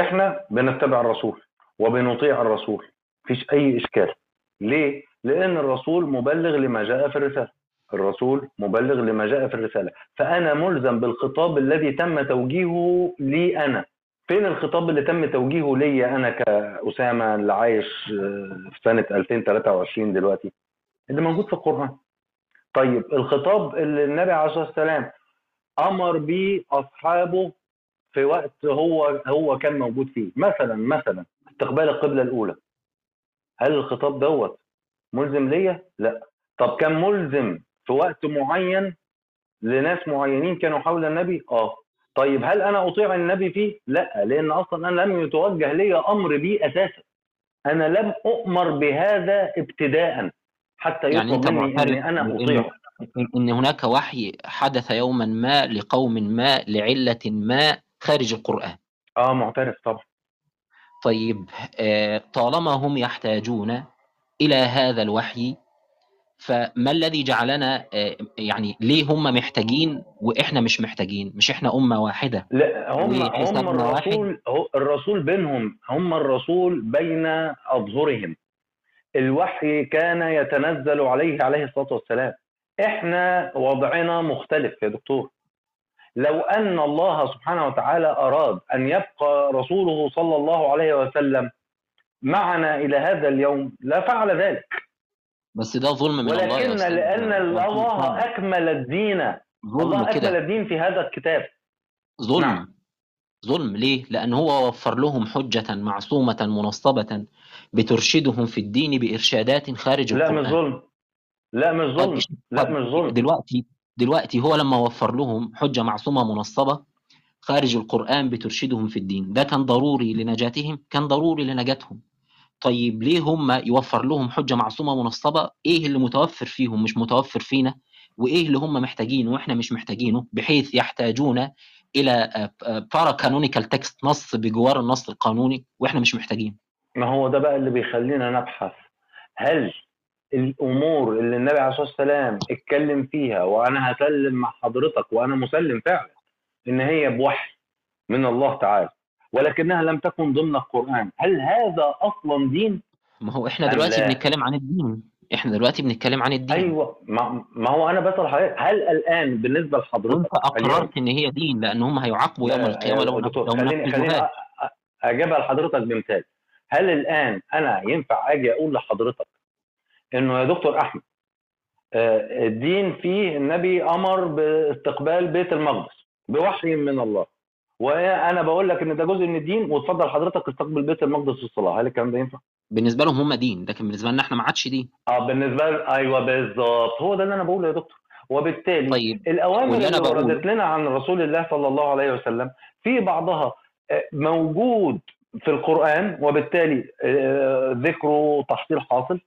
إحنا بنتبع الرسول وبنطيع الرسول. مفيش أي إشكال. ليه؟ لأن الرسول مبلغ لما جاء في الرسالة. الرسول مبلغ لما جاء في الرسالة. فأنا ملزم بالخطاب الذي تم توجيهه لي أنا. فين الخطاب اللي تم توجيهه لي أنا كأسامة اللي عايش آه، في سنة 2023 دلوقتي؟ اللي موجود في القرآن. طيب الخطاب اللي النبي عليه الصلاة والسلام أمر بيه أصحابه في وقت هو هو كان موجود فيه. مثلا مثلا استقبال القبلة الأولى. هل الخطاب دوت ملزم ليا؟ لا. طب كان ملزم في وقت معين لناس معينين كانوا حول النبي؟ آه. طيب هل أنا أطيع النبي فيه؟ لا لأن أصلا أنا لم يتوجه لي أمر بي أساسا. أنا لم أؤمر بهذا ابتداء حتى يعني أنت مني أني أنا اطيعه إن هناك وحي حدث يوما ما لقوم ما لعلة ما خارج القرآن. آه معترف طبعا. طيب آه، طالما هم يحتاجون إلى هذا الوحي فما الذي جعلنا آه، يعني ليه هم محتاجين وإحنا مش محتاجين؟ مش إحنا أمة واحدة. لا هم هم. الرسول الرسول بينهم هم الرسول بين أظهرهم. الوحي كان يتنزل عليه عليه الصلاة والسلام. إحنا وضعنا مختلف يا دكتور. لو أن الله سبحانه وتعالى أراد أن يبقى رسوله صلى الله عليه وسلم معنا إلى هذا اليوم لفعل ذلك. بس ده ظلم من الله ولكن لأن الله. أكمل الدين. ظلم الله أكمل كده الدين في هذا الكتاب. ظلم. نعم. ظلم ليه؟ لأن هو وفر لهم حجة معصومة منصبة بترشدهم في الدين بإرشادات خارج لا القرآن. مش ظلم. لا مش ظلم. إيش- لا طب مش ظلم. دلوقتي دلوقتي هو لما وفر لهم حجة معصومة منصبة خارج القرآن بترشدهم في الدين. ده كان ضروري لنجاتهم؟ كان ضروري لنجاتهم. طيب ليه هم يوفر لهم حجة معصومة منصبة؟ إيه اللي متوفر فيهم مش متوفر فينا؟ وإيه اللي هم محتاجينه وإحنا مش محتاجينه؟ بحيث يحتاجون إلى para-canonical text نص بجوار النص القانوني وإحنا مش محتاجين ما هو ده بقى اللي بيخلينا نبحث. هل الأمور اللي النبي عليه الصلاة والسلام اتكلم فيها وأنا هسلم مع حضرتك وأنا مسلم فعلا إن هي بوحي من الله تعالى؟ ولكنها لم تكن ضمن القرآن. هل هذا أصلا دين؟ ما هو إحنا أم دلوقتي؟ بنتكلم عن الدين. إحنا دلوقتي بنتكلم عن الدين. أيوه. ما, ما هو أنا بسأل حضرتك هل الآن بالنسبة لحضرتك اليوم أقررت إن هي دين لأن هم هيعاقبوا يوم القيامة يا لو دكتور، خليني خليني أجيبها لحضرتك بمثال. هل الآن أنا ينفع أجي أقول لحضرتك إنه يا دكتور أحمد آه، الدين فيه النبي أمر باستقبال بيت المقدس بوحي من الله. وأنا بقول لك إن ده جزء من الدين وتفضل حضرتك استقبل بيت المقدس في الصلاه هل الكلام ده ينفع؟ بالنسبة لهم هم دين لكن بالنسبة لنا إحنا ما عادش دين. آه بالنسبة لي أيوه بالظبط هو ده اللي أنا بقوله يا دكتور. وبالتالي طيب الأوامر اللي وردت لنا عن رسول الله صلى الله عليه وسلم في بعضها آه، موجود في القرآن وبالتالي آه، ذكره تحصيل حاصل.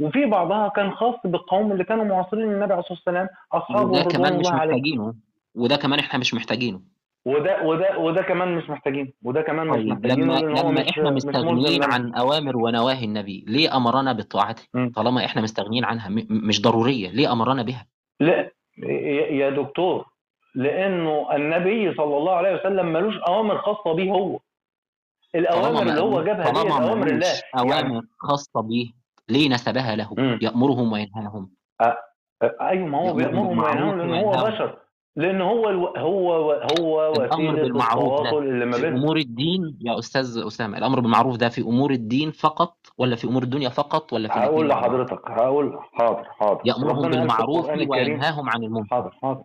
وفي بعضها كان خاص بالقوم اللي كانوا معاصرين النبي عليه الصلاة والسلام أصحابه وده كمان مش محتاجينه. وده كمان إحنا مش محتاجينه. وده وده وده كمان مش محتاجين. وده كمان مش طيب محتاجينه لما لأن هو لما مش إحنا مش مستغنيين ملزم عن أوامر ونواهي النبي ليه أمرنا بطاعته. طالما إحنا مستغنيين عنها مش ضرورية ليه أمرنا بها؟ لا يا دكتور لأنه النبي صلى الله عليه وسلم ملوش أوامر خاصة بيه هو. الأوامر اللي هو جابها دي اوامر الله أوامر خاصة به ليه نسبها له؟ مم. يأمرهم وينهاهم. أيوه ما هو بيامرهم وينهاهم لأن هو. بشر. لأن هو ألو... هو هو الأمر وسيلة التواصل ده اللي ما بين أمور الدين يا أستاذ أسامة الأمر بالمعروف ده في أمور الدين فقط ولا في أمور الدنيا فقط ولا في هقول لحضرتك هقول حاضر حاضر. يأمرهم بالمعروف وينهاهم عن المنكر. حاضر حاضر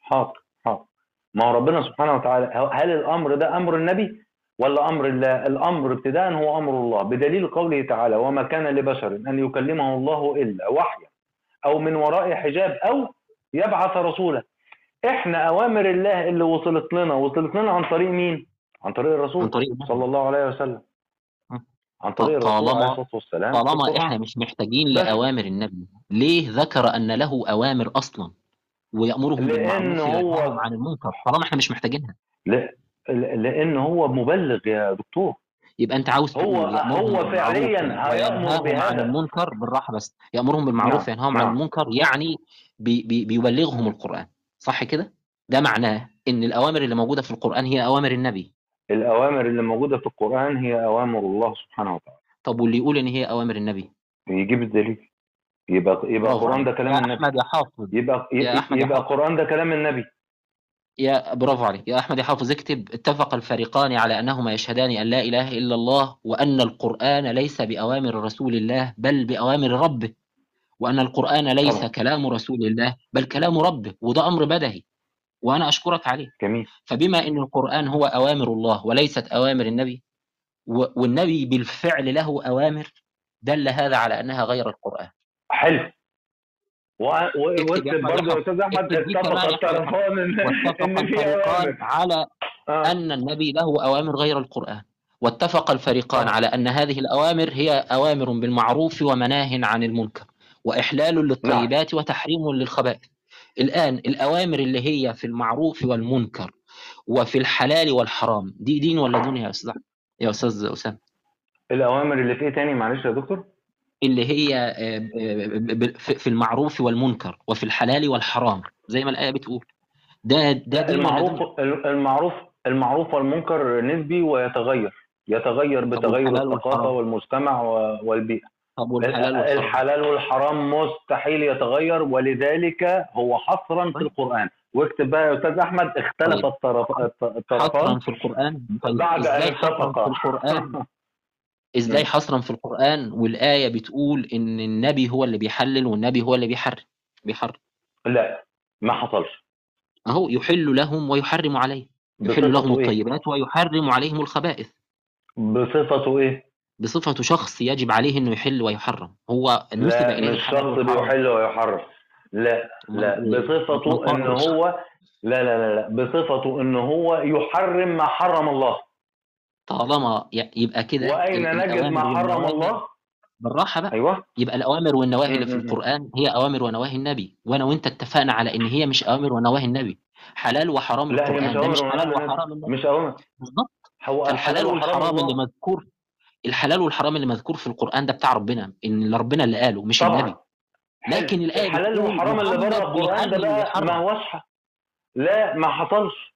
حاضر حاضر. ما هو ربنا سبحانه وتعالى هل الأمر ده أمر النبي ولا أمر الله؟ الأمر ابتداء هو أمر الله؟ بدليل قوله تعالى وما كان لبشر أن يكلمه الله إلا وحيا أو من وراء حجاب أو يبعث رسولا. إحنا أوامر الله اللي وصلت لنا وصلت لنا عن طريق مين؟ عن طريق عن الرسول طريق صلى الله عليه وسلم. عن طريق الرسول طالما- عليه الصلاة والسلام طالما. إحنا مش محتاجين بس. لأوامر النبي ليه ذكر أن له أوامر أصلا ويامرهم بالمعروف هو- عن المنكر طالما إحنا مش محتاجينها لا لأن هو مبلغ يا دكتور يبقى أنت عاوز هو- هو فعلياً هيأمر وينهاهم عن بهذا. المنكر بالراحة بس يأمرهم بالمعروف نعم، وينهاهم عن نعم. المنكر يعني بي بي بيبلغهم القرآن صح كده؟ ده معناه إن الأوامر اللي موجودة في القرآن هي أوامر النبي. الأوامر اللي موجودة في القرآن هي أوامر الله سبحانه وتعالى. طب واللي يقول إن هي أوامر النبي؟ يجيب الدليل. يبقى يبقى القرآن ده. كلام يا النبي. أحمد يا حافظ. يبقى يا أحمد يبقى حافظ. القرآن ده كلام النبي. يا برافو عليك. يا أحمد يا حافظ اكتب اتفق الفريقان على أنهما يشهدان أن لا إله إلا الله وأن القرآن ليس بأوامر رسول الله بل بأوامر ربه. وأن القرآن ليس طبعا. كلام رسول الله بل كلام ربه وده أمر بدهي وأنا أشكرك عليه. جميل. فبما إن القرآن هو أوامر الله وليست أوامر النبي والنبي بالفعل له أوامر دل هذا على أنها غير القرآن. حلو. و- و- يا واكتب احمد برضه يا احمد أستاذ أحمد اتفق. الطرفان ان واتفق إن في أوامر. على آه. أن النبي له أوامر غير القرآن. واتفق الفريقان آه على أن هذه الأوامر هي أوامر بالمعروف ومناه عن المنكر. وإحلال نعم. للطيبات وتحريم للخبائث. الآن الأوامر اللي هي في المعروف والمنكر وفي الحلال والحرام دي دين ولا دنيا يا أستاذ؟ يا أستاذ أسامة. الأوامر اللي في إيه تاني معلش يا دكتور. اللي هي آه، ب- في المعروف والمنكر وفي الحلال والحرام زي ما الآية بتقول. ده ده المعروف المعروف المعروف والمنكر نسبي ويتغير. يتغير بتغير والحرام؟ والمجتمع و- والبيئة طب والحلال والحرام؟ الحلال والحرام مستحيل يتغير ولذلك هو حصرا في طيب. القرآن. واكتب بقى يا أستاذ أحمد اختلف طيب. الطرف حصرا الطرفان في القرآن؟ طيب بعد أن حصرا في القرآن؟ [laughs] إزاي حصرا في القرآن؟ والآية بتقول إن النبي هو اللي بيحلل والنبي هو اللي بيحرم بيحرم. لا ما حصلش. أهو يحل لهم ويحرم عليهم. يحل لهم إيه؟ الطيبات ويحرم عليهم الخبائث. بصفته إيه؟ بصفته شخص يجب عليه إنه يحل ويحرم. هو نسب لا إليه مش شخص بيحل ويحرم. لا لا؟ بصفته ان هو لا لا لا لا بصفته ان هو يحرم ما حرم الله. طالما يبقى كده وأين نجد ما حرم الله؟ بالراحة بقى. أيوه. يبقى الأوامر والنواهي اللي في. القرآن هي أوامر ونواهي النبي. وأنا وأنت اتفقنا على إن هي مش أوامر ونواهي النبي. حلال وحرام لا هي مش مش أوامر حلال وحرام النبي مش أوامر. بالظبط هو الحلال والحرام اللي مذكور الحلال والحرام اللي مذكور في القرآن ده بتاع ربنا اللي ربنا اللي قاله مش النبي طبعا. حلو لكن الآية الحلال بتقول والحرام اللي بره القرآن ده بقى ما ح- لا ما حصلش.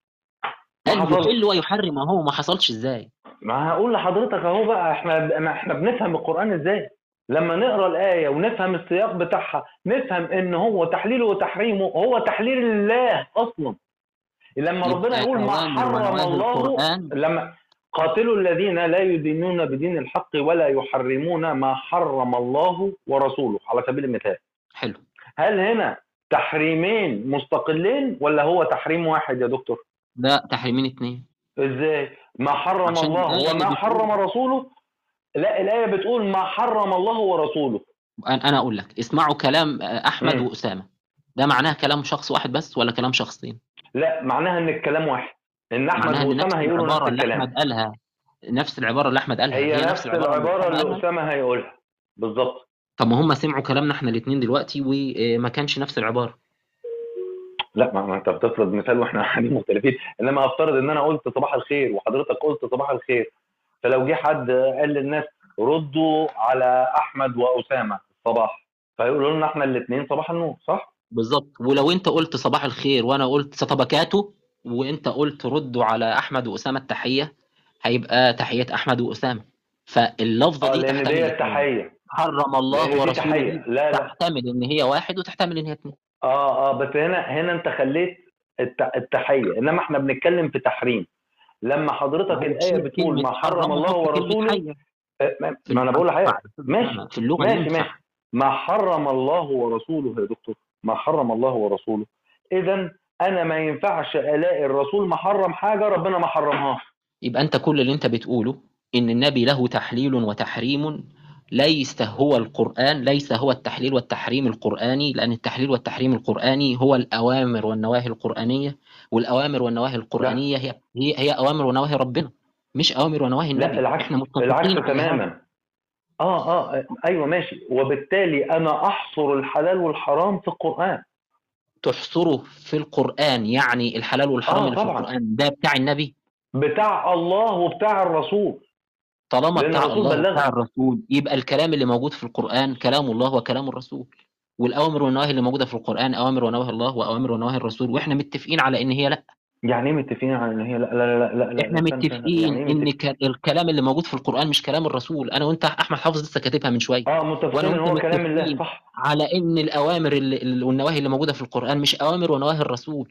ما قال يحل ويحرم ما هو ما حصلش إزاي؟ ما هقول لحضرتك أهو بقى إحنا إحنا بنفهم القرآن إزاي؟ لما نقرأ الآية ونفهم السياق بتاعها نفهم إن هو تحليله وتحريمه هو تحليل الله أصلا. لما ربنا يقول ما حرم الله لما قاتلوا الذين لا يدينون بدين الحق ولا يحرمون ما حرم الله ورسوله على سبيل المثال. حلو. هل هنا تحريمين مستقلين ولا هو تحريم واحد يا دكتور؟ ده تحريمين اتنين. إزاي؟ ما حرم الله وما حرم رسوله؟ لا الآية بتقول ما حرم الله ورسوله. أنا أنا أقول لك اسمعوا كلام أحمد مم. وأسامة. ده معناه كلام شخص واحد بس ولا كلام شخصين؟ لا معناها إن الكلام واحد. إن أحمد وأسامة هيقولوا نفس العبارة اللي الكلام. أحمد قالها نفس العبارة اللي أحمد قالها هي نفس العبارة اللي قالها. أسامة هيقولها. بالظبط. طب ما هم سمعوا كلامنا إحنا الاثنين دلوقتي وما كانش نفس العبارة. لا ما أنت بتفرض مثال وإحنا [laughs] قاعدين مختلفين. إنما أفترض إن أنا قلت صباح الخير وحضرتك قلت صباح الخير فلو جه حد قال للناس ردوا على أحمد وأسامة صباح فيقولوا لنا إحنا الاثنين صباح النور صح؟ بالظبط. ولو أنت قلت صباح الخير وأنا قلت سطبكاته وانت قلت ردوا على أحمد وأسامة التحية هيبقى تحية أحمد وأسامة. فاللفظة دي لأن تحتمل دي. التحيه حرم الله لأن ورسوله. لا لا. تحتمل إن هي واحد وتحتمل إن هي اثنين آه آه بس هنا هنا أنت خليت الت- التحية. إنما إحنا بنتكلم في تحريم. لما حضرتك الآية بتقول ما حرم الله ورسوله آه، ما ما أنا بقول لحضرتك. ماشي في اللغة ماشي. ماشي. ما حرم الله ورسوله يا دكتور. ما حرم الله ورسوله. اذا أنا ما ينفعش ألاقي الرسول محرم حاجة ربنا ما حرمهاش يبقى أنت كل اللي أنت بتقوله إن النبي له تحليل وتحريم ليس هو القرآن ليس هو التحليل والتحريم القرآني لأن التحليل والتحريم القرآني هو الأوامر والنواهي القرآنية والأوامر والنواهي القرآنية هي هي, هي أوامر ونواهي ربنا مش أوامر ونواهي النبي. لا العكس العكس. تماما. آه آه أيوه ماشي. وبالتالي أنا أحصر الحلال والحرام في القرآن. تحصره في القرآن يعني الحلال والحرام آه، اللي في طبعاً. القرآن ده بتاع النبي بتاع الله وبتاع الرسول طالما بتاع الله بلغنا. وبتاع الرسول يبقى الكلام اللي موجود في القرآن كلام الله وكلام الرسول والأوامر والنواهي اللي موجودة في القرآن أوامر ونواهي الله وأوامر ونواهي الرسول وإحنا متفقين على إن هي لأ يعني إيه متفقين على إن هي لا لا لا لا, لا استنى. متفقين يعني إيه متفقين؟ ك- الكلام اللي موجود في القرآن مش كلام الرسول أنا وأنت أحمد حافظ لسه كاتبها من شوية آه متفقين إن هو كلام الله. صح على إن الأوامر اللي والنواهي اللي موجودة في القرآن مش أوامر ونواهي الرسول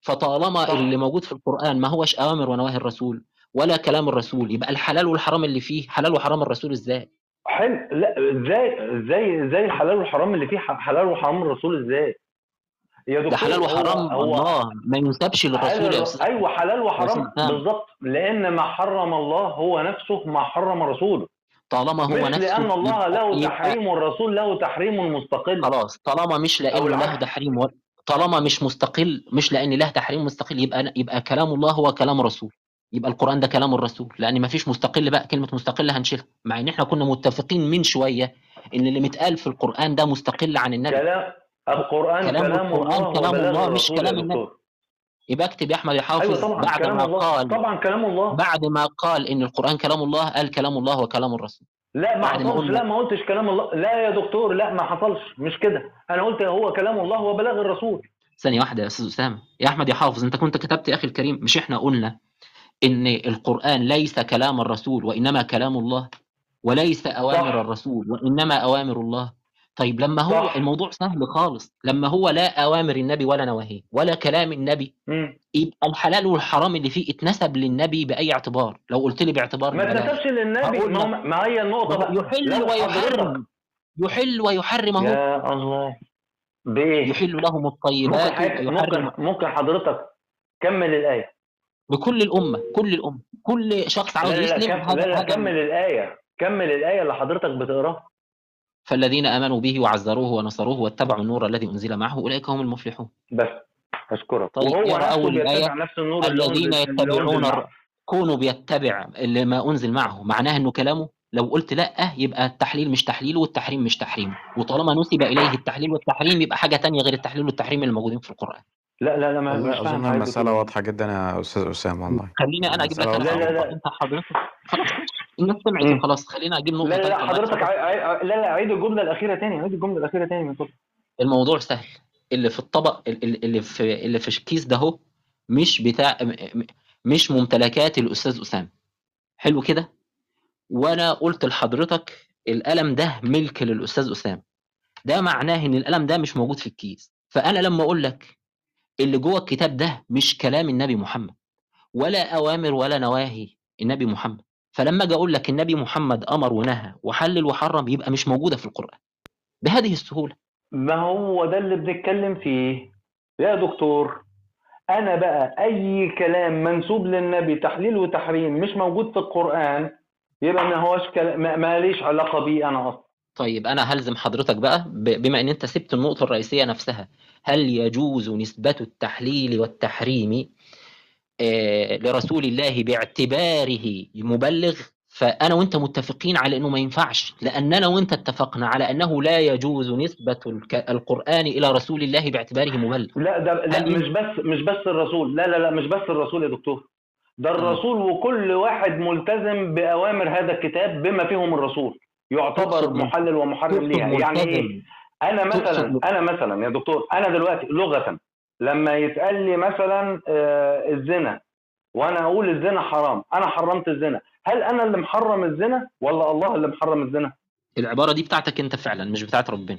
فطالما صح. اللي موجود في القرآن ما هوش أوامر ونواهي الرسول ولا كلام الرسول يبقى الحلال والحرام اللي فيه حلال وحرام الرسول إزاي؟ حلو لا إزاي إزاي إزاي الحلال والحرام اللي فيه حلال وحرام الرسول إزاي يا دكتور ده حلال وحرام هو الله ما ينسبش للرسول يا أستاذ. أيوه حلال وحرام. بالظبط لأن ما حرم الله هو نفسه ما حرم رسوله. طالما هو نفسه لأن الله له تحريم والرسول له تحريم مستقل. خلاص طالما مش أو لأنه له تحريم و... طالما مش مستقل مش لأن له تحريم مستقل يبقى يبقى كلام الله هو كلام الرسول يبقى القرآن ده كلام الرسول. لأن ما فيش مستقل بقى كلمة مستقل هنشيلها. مع إن إحنا كنا متفقين من شوية إن اللي متقال في القرآن ده مستقل عن النبي. كلام القرآن كلام كلام القرآن الله كلام الله مش كلام النبي. يبقى اكتب يا أحمد يا حافظ طبعا بعد كلام ما الله. قال طبعا كلام الله. بعد ما قال إن القرآن كلام الله قال كلام الله وكلام الرسول. لا ما حصلش. لا ما قلتش كلام الله. لا يا دكتور لا ما حصلش. مش كده. أنا قلت هو كلام الله وبلاغ الرسول. ثانية واحدة يا أستاذ أسامة. يا أحمد يا حافظ أنت كنت كتبت يا أخي الكريم مش إحنا قلنا إن القرآن ليس كلام الرسول وإنما كلام الله وليس أوامر صح. الرسول وإنما أوامر الله؟ طيب لما هو صح. الموضوع سهل خالص. لما هو لا أوامر النبي ولا نواهيه ولا كلام النبي مم. يبقى الحلال والحرام اللي فيه اتنسب للنبي بأي اعتبار. لو قلت لي باعتبار ما اتنسبش للنبي. ما, هي النقطة بقى. يحل ويحرم. يحل ويحرم اهو يا الله. بايه يحل لهم الطيبات ممكن ممكن حضرتك كمل الآية. لكل الأمة. كل الأمة. كل شخص لا عاوز لا لا يسلم. لا هذا لا هذا كمل الآية. كمل الآية اللي حضرتك بتقراها. فالذين آمنوا به وعزروه ونصروه واتبعوا النور الذي أنزل معه أولئك هم المفلحون. بس أشكرك. طيب وهو اول الآية نفس النور الذين يتبعون الر- كونوا بيتبع اللي ما أنزل معه معناه إنه كلامه لو قلت لأ يبقى التحليل مش تحليل والتحريم مش تحريم. وطالما نسب إليه التحليل والتحريم يبقى حاجة تانية غير التحليل والتحريم اللي موجودين في القرآن. لا لا لا ما بتقول إيه واضحة جدا يا أستاذ أسامة والله. خليني أنا أجيب لك لا لا لا. أنت حضرتك. خلاص الناس سمعت مم. وخلاص خلينا أجيب لا نقطه لا لا معاك حضرتك. عي... لا لا عيد الجملة الأخيرة تاني عيد الجملة الأخيرة تاني من فضلك. الموضوع سهل. اللي في الطبق اللي في اللي في الكيس ده هو مش بتاع مش ممتلكات الأستاذ أسامة. حلو كده؟ وأنا قلت لحضرتك القلم ده ملك للأستاذ أسامة. ده معناه إن القلم ده مش موجود في الكيس. فأنا لما أقول لك اللي جوه الكتاب ده مش كلام النبي محمد ولا أوامر ولا نواهي النبي محمد فلما أجي أقول لك النبي محمد أمر ونهى وحلل وحرم يبقى مش موجودة في القرآن. بهذه السهولة. ما هو ده اللي بنتكلم فيه؟ يا دكتور أنا بقى أي كلام منسوب للنبي تحليل وتحريم مش موجود في القرآن يبقى ما هوش كلام ما ما ليش علاقة بيه أنا أصلا. طيب أنا هلزم حضرتك بقى بما إن أنت سبت النقطة الرئيسية نفسها هل يجوز نسبة التحليل والتحريم لرسول الله باعتباره مبلغ فأنا وأنت متفقين على إنه ما ينفعش لاننا وأنت اتفقنا على أنه لا يجوز نسبة القرآن إلى رسول الله باعتباره مبلغ. لا ده لا مش بس مش بس الرسول لا لا لا مش بس الرسول يا دكتور. ده الرسول وكل واحد ملتزم بأوامر هذا الكتاب بما فيهم الرسول. يعتبر محلل ومحرم ليها. يعني إيه؟ أنا مثلا أنا مثلا يا دكتور أنا دلوقتي لغه لما يتقال لي مثلا آه، الزنا وأنا أقول الزنا حرام أنا حرمت الزنا هل أنا اللي محرم الزنا؟ ولا الله اللي محرم الزنا. العبارة دي بتاعتك أنت فعلا مش بتاعت ربنا.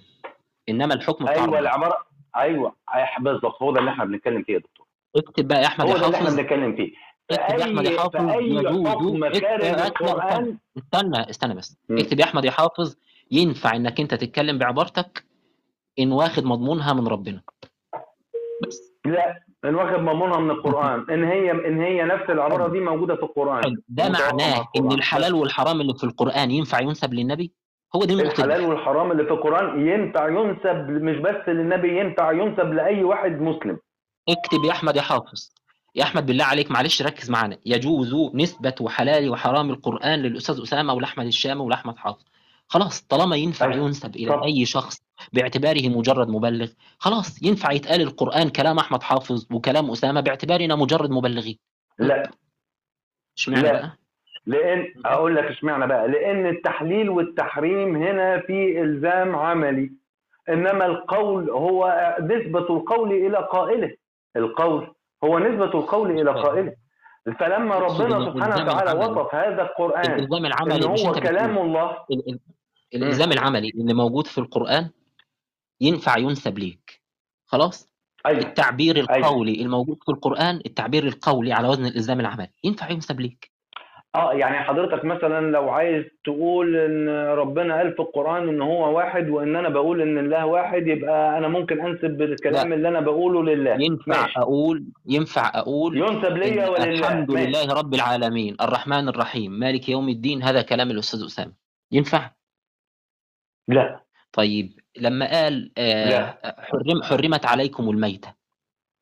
إنما الحكم بتاع أيوه العبارة أيوه أيوة، بالظبط هو ده اللي إحنا بنتكلم فيه يا دكتور. اكتب بقى يا أحمد هو ده اللي إحنا بنتكلم فيه. اكتب يا أحمد يا حافظ يجوز القرآن. استنى استنى بس. مم. اكتب يا أحمد يا حافظ ينفع إنك أنت تتكلم بعبارتك إن واخد مضمونها من ربنا. لا ان واخد مضمونها من القرآن إن هي إن هي نفس العبارة دي موجودة في القرآن. ده معناه إن. الحلال والحرام اللي في القرآن ينفع ينسب للنبي هو دي النقطه الحلال والحرام اللي في القرآن ينفع ينسب مش بس للنبي ينفع ينسب لأي واحد مسلم اكتب يا أحمد يا حافظ يا أحمد بالله عليك معلش ركز معانا يجوز نسبة حلال وحرام القرآن للأستاذ أسامة ولاحمد الشامي ولاحمد حافظ خلاص طالما ينفع أيوة. ينسب إلى. أي شخص باعتباره مجرد مبلغ. خلاص ينفع يتقال القرآن كلام أحمد حافظ وكلام أسامة باعتبارنا مجرد مبلغين. لا. اشمعنى لا. بقى؟ لأن أقول لك اشمعنى بقى؟ لأن التحليل والتحريم هنا في إلزام عملي. إنما القول هو نسبة القول إلى قائله. القول هو نسبة القول إلى قائله. فلما ربنا إن سبحانه وتعالى. وصف هذا القرآن الالزام العملي مش هو. كلام الله. ال- ال- الإلزام العملي اللي موجود في القرآن ينفع ينسب ليك. خلاص؟ أيوه. التعبير القولي الموجود في القرآن التعبير القولي على وزن الإلزام العملي ينفع ينسب ليك. آه يعني حضرتك مثلا لو عايز تقول إن ربنا قال في القرآن إن هو واحد وإن أنا بقول إن الله واحد يبقى أنا ممكن أنسب الكلام اللي أنا بقوله لله. ينفع ماشي. أقول ينفع أقول ينسب ليا ولله. الحمد ماشي. لله رب العالمين الرحمن الرحيم مالك يوم الدين هذا كلام الأستاذ أسامة. ينفع؟ لا. طيب لما قال آه،. حرم حرمت عليكم الميتة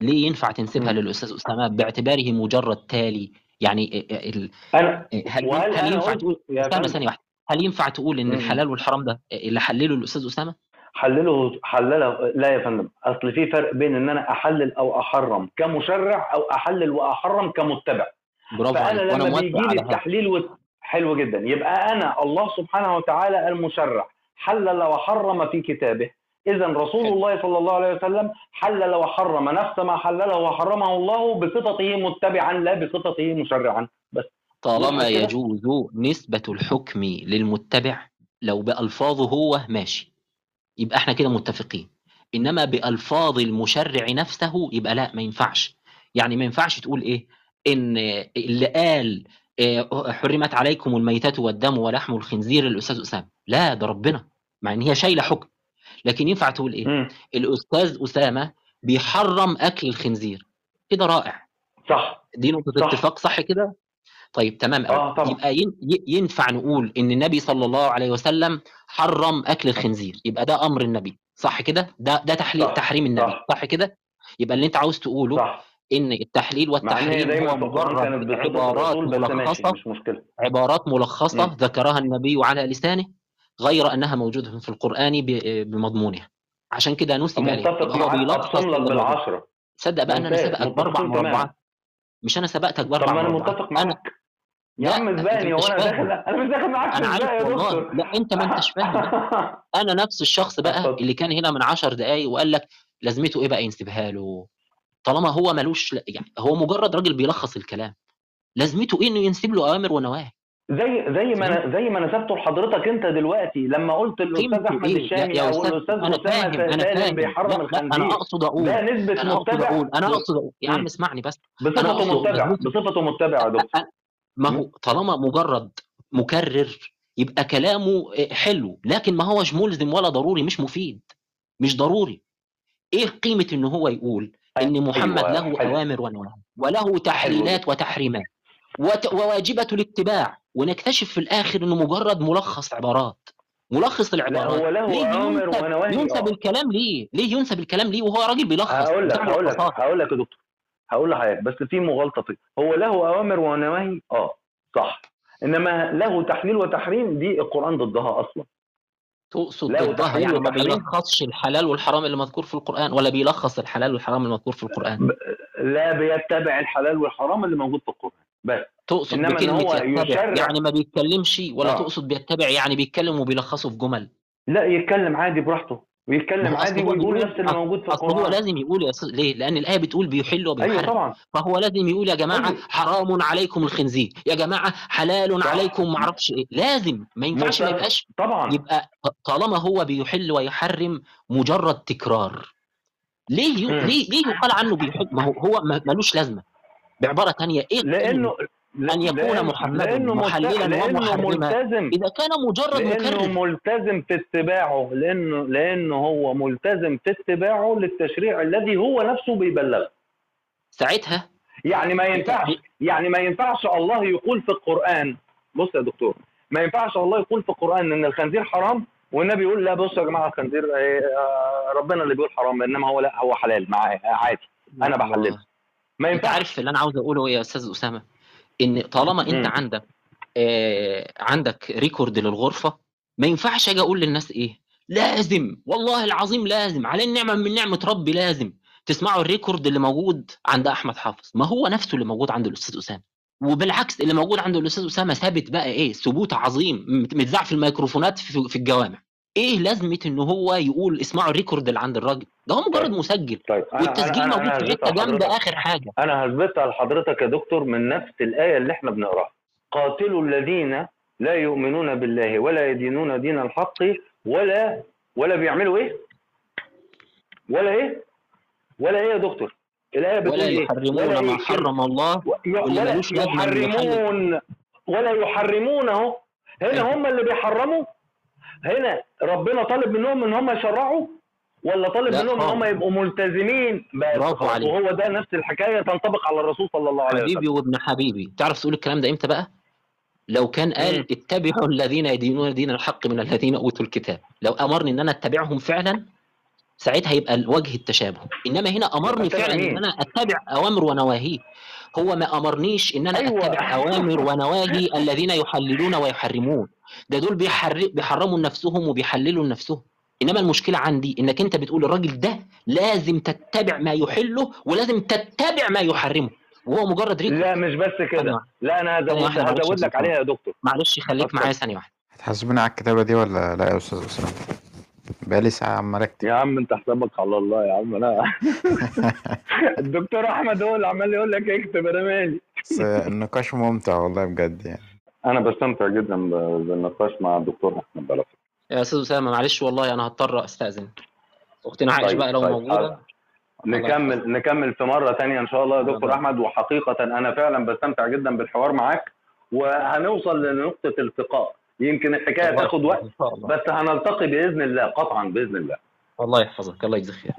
ليه ينفع تنسبها. للأستاذ أسامة باعتباره مجرد تالي يعني آه، آه، ال- آه، هل وهل هل أنا ينفع تقول استنى ثانية واحدة هل ينفع تقول إن. الحلال والحرام ده اللي حلله الأستاذ أسامة؟ حلله حلله لا يا فندم أصل في فرق بين إن أنا أحلل أو أحرم كمشرع أو أحلل وأحرم كمتبع برافو فأنا لما بيجي لي التحليل. حلو جدا يبقى أنا الله سبحانه وتعالى المشرع حلل وحرم في كتابه. اذا رسول. الله صلى الله عليه وسلم حلل وحرم. نفس ما حلله وحرمه الله بصفته متبعا لا بصفته مشرعا. بس. طالما؟ يجوز نسبة الحكم للمتبع لو بألفاظه هو ماشي. يبقى إحنا كده متفقين. إنما بألفاظ المشرع نفسه يبقى لا ما ينفعش. يعني ما ينفعش تقول إيه؟ إن اللي قال حرمت عليكم الميتة والدم ولحم الخنزير الاستاذ أسامة. لا ده ربنا. مع إن هي شايلة حكم. لكن ينفع تقول إيه؟ مم. الأستاذ أسامة بيحرم أكل الخنزير. كده رائع. صح. دي نقطة صح. اتفاق صح كده؟ طيب تمام آه طبعا. يبقى ينفع نقول إن النبي صلى الله عليه وسلم حرم أكل الخنزير. يبقى ده أمر النبي. صح كده؟ ده ده تحليل. تحريم النبي. صح. صح كده؟ يبقى اللي أنت عاوز تقوله صح. إن التحليل والتحريم دايما هو مجرد عبارات ملخصة. مش مشكلة. عبارات ملخصة مم. ذكرها النبي على لسانه غير أنها موجودة في القرآن بمضمونها. عشان كده نسب معاك بيلخص. بالعشرة. تصدق بقى إن أنا سابقك بأربع. مربعات مش أنا سبقتك طب باربع ما أنا متفق معاك. يا لا، عم إزاي؟ مش هو أنا فاهم. داخل أنا مش داخل معاك أنا عارف يا والله. لا أنت ما أنتش فاهم. [laughs] أنا نفس الشخص بقى. اللي كان هنا من عشر دقايق وقال لك لازمته إيه بقى ينسبها له؟ طالما هو ملوش يعني هو مجرد راجل بيلخص الكلام. لازمته إيه إنه ينسب له أوامر ونواهي؟ زي زي ما أنا زي ما نسبته لحضرتك أنت دلوقتي لما قلت الأستاذ قيمته أحمد يا, الشامي أو أستاذ الأستاذ أنا فاهم اسامه أنا سالم فاهم. بيحرم لا أنا الخنزير. أقصد أقول ده نسبة أقصد متبع. أقول أنا أقصد أقول. يا عم. اسمعني بس. أنا بصفته متبع. بصفته متبع يا دكتور. ما هو طالما مجرد مكرر يبقى كلامه حلو لكن ما هوش ملزم ولا ضروري مش مفيد مش ضروري. إيه قيمة إن هو يقول؟ إن محمد أيوة، له حلو. أوامر ونواهي وله تحليلات وتحريمات وت- وواجبة الاتباع ونكتشف في الآخر إنه مجرد ملخص عبارات ملخص العبارات هو له ليه ينسب, ينسب آه. الكلام ليه؟ ليه ينسب الكلام ليه؟ وهو راجل بيلخص هقول لك هقول لك. هقول لك يا دكتور. هقول لحضرتك بس في مغالطة فيه. هو له أوامر ونواهي؟ آه صح. إنما له تحليل وتحريم دي القرآن ضدها أصلا. تقصد وتحليل يعني ما. بيلخصش الحلال والحرام اللي مذكور في القرآن ولا بيلخص الحلال والحرام المذكور في القرآن لا بيتبع الحلال والحرام اللي موجود في القرآن بس تقصد إنما إن بكلمة هو يتبع يعني ما بيتكلمش ولا آه. تقصد بيتبع يعني بيتكلم وبيلخصه في جمل لا يتكلم عادي براحته ويتكلم ما عادي ويقول نفس اللي موجود في أصل هو القران لازم يقول يا أستاذ ليه؟ لأن الآية بتقول بيحل وبيحرم أيوه طبعا فهو لازم يقول يا جماعة طيب. حرام عليكم الخنزير يا جماعة حلال صح. عليكم معرفش إيه لازم ما ينفعش ما. يبقاش طبعا يبقى طالما هو بيحل ويحرم مجرد تكرار ليه. ليه ليه يقال عنه بيحل ما هو هو ما- ملوش لازمة بعبارة ثانية إيه لأنه أن يكون محمد لأنه محللاً لأنه ومحرما. ملتزم. إذا كان مجرد لأنه مكرر. ملتزم في اتباعه لأنه لأنه هو ملتزم في اتباعه للتشريع الذي هو نفسه بيبلغه. ساعتها؟ يعني ما ينفعش يعني ما ينفعش الله يقول في القرآن بص يا دكتور ما ينفعش الله يقول في القرآن إن الخنزير حرام والنبي يقول لا بصوا يا جماعة الخنزير آه، آه، ربنا اللي بيقول حرام إنما هو لا هو حلال معاه عادي أنا بحلله. ما ينفعش. عارف اللي أنا عاوز أقوله إيه يا أستاذ أسامة؟ إن طالما أنت مم. عندك آه عندك record للغرفة ما ينفعش أجي أقول للناس إيه؟ لازم والله العظيم لازم على النعمة من نعمة ربي لازم تسمعوا ال record اللي موجود عند أحمد حافظ. ما هو نفسه اللي موجود عند الأستاذ أسامة. وبالعكس اللي موجود عند الأستاذ أسامة ثابت بقى إيه؟ ثبوت عظيم مت- متذاع في الميكروفونات في, في الجوامع. إيه لازمة إن هو يقول اسمعوا الريكورد اللي عند الراجل؟ ده هو مجرد طيب. مسجل. طيب أنا- والتسجيل أنا- أنا موجود في حتة جامده. آخر حاجة. أنا هثبتها لحضرتك يا دكتور من نفس الآية اللي إحنا بنقراها. قاتلوا الذين لا يؤمنون بالله ولا يدينون دين الحق ولا ولا بيعملوا إيه؟ ولا إيه؟ ولا إيه يا دكتور؟ الآية بتقول ولا إيه؟ يحرمون ولا ما إيه؟ حرم الله ولا. يحرمون ولا يحرمون اهو هنا هم اللي بيحرموا؟ هنا ربنا طالب منهم إن هم يشرعوا ولا طالب منهم إن هم. يبقوا ملتزمين برافو. عليك. وهو ده نفس الحكاية تنطبق على الرسول صلى الله عليه وسلم حبيبي وابن حبيبي تعرف تقول الكلام ده إمتى بقى لو كان قال. اتبعوا الذين يدينون دين الحق من الذين أوتوا الكتاب لو أمرني إن أنا أتبعهم فعلا ساعتها يبقى وجه التشابه إنما هنا أمرني فعلا؟ إن أنا أتبع أوامر ونواهيه هو ما أمرنيش إن أنا أيوة. أتبع أوامر ونواهي الذين يحللون ويحرمون ده دول بيحر... بيحرموا لنفسهم وبيحللوا لنفسهم. إنما المشكلة عندي إنك أنت بتقول الراجل ده لازم تتبع ما يحله ولازم تتبع ما يحرمه. وهو مجرد ريكورد لا مش بس كده. لا أنا هزود لك. عليها يا دكتور. معلش خليك. معايا ثانية واحدة. هتحاسبني على الكتابة دي ولا لا يا أستاذ أسامة؟ بقالي ساعة عمال أكتب يا عم أنت حسابك على الله يا عم. لا. [laughs] الدكتور أحمد هو اللي عمال يقول لك اكتب أنا مالي. بس النقاش ممتع والله بجد يعني. أنا بستمتع جدا بالنقاش مع الدكتور أحمد فكره يا أستاذ أسامة معلش والله أنا هضطر أستأذن. أختنا عائشه طيب، بقى لو طيب، موجودة. حاضر. نكمل نكمل في مرة تانية إن شاء الله يا دكتور. أحمد. وحقيقة أنا فعلا بستمتع جدا بالحوار معاك. وهنوصل لنقطة التقاء. يمكن الحكاية تاخد وقت بس هنلتقي بإذن الله قطعا بإذن الله. الله يحفظك. الله يجزيك خير.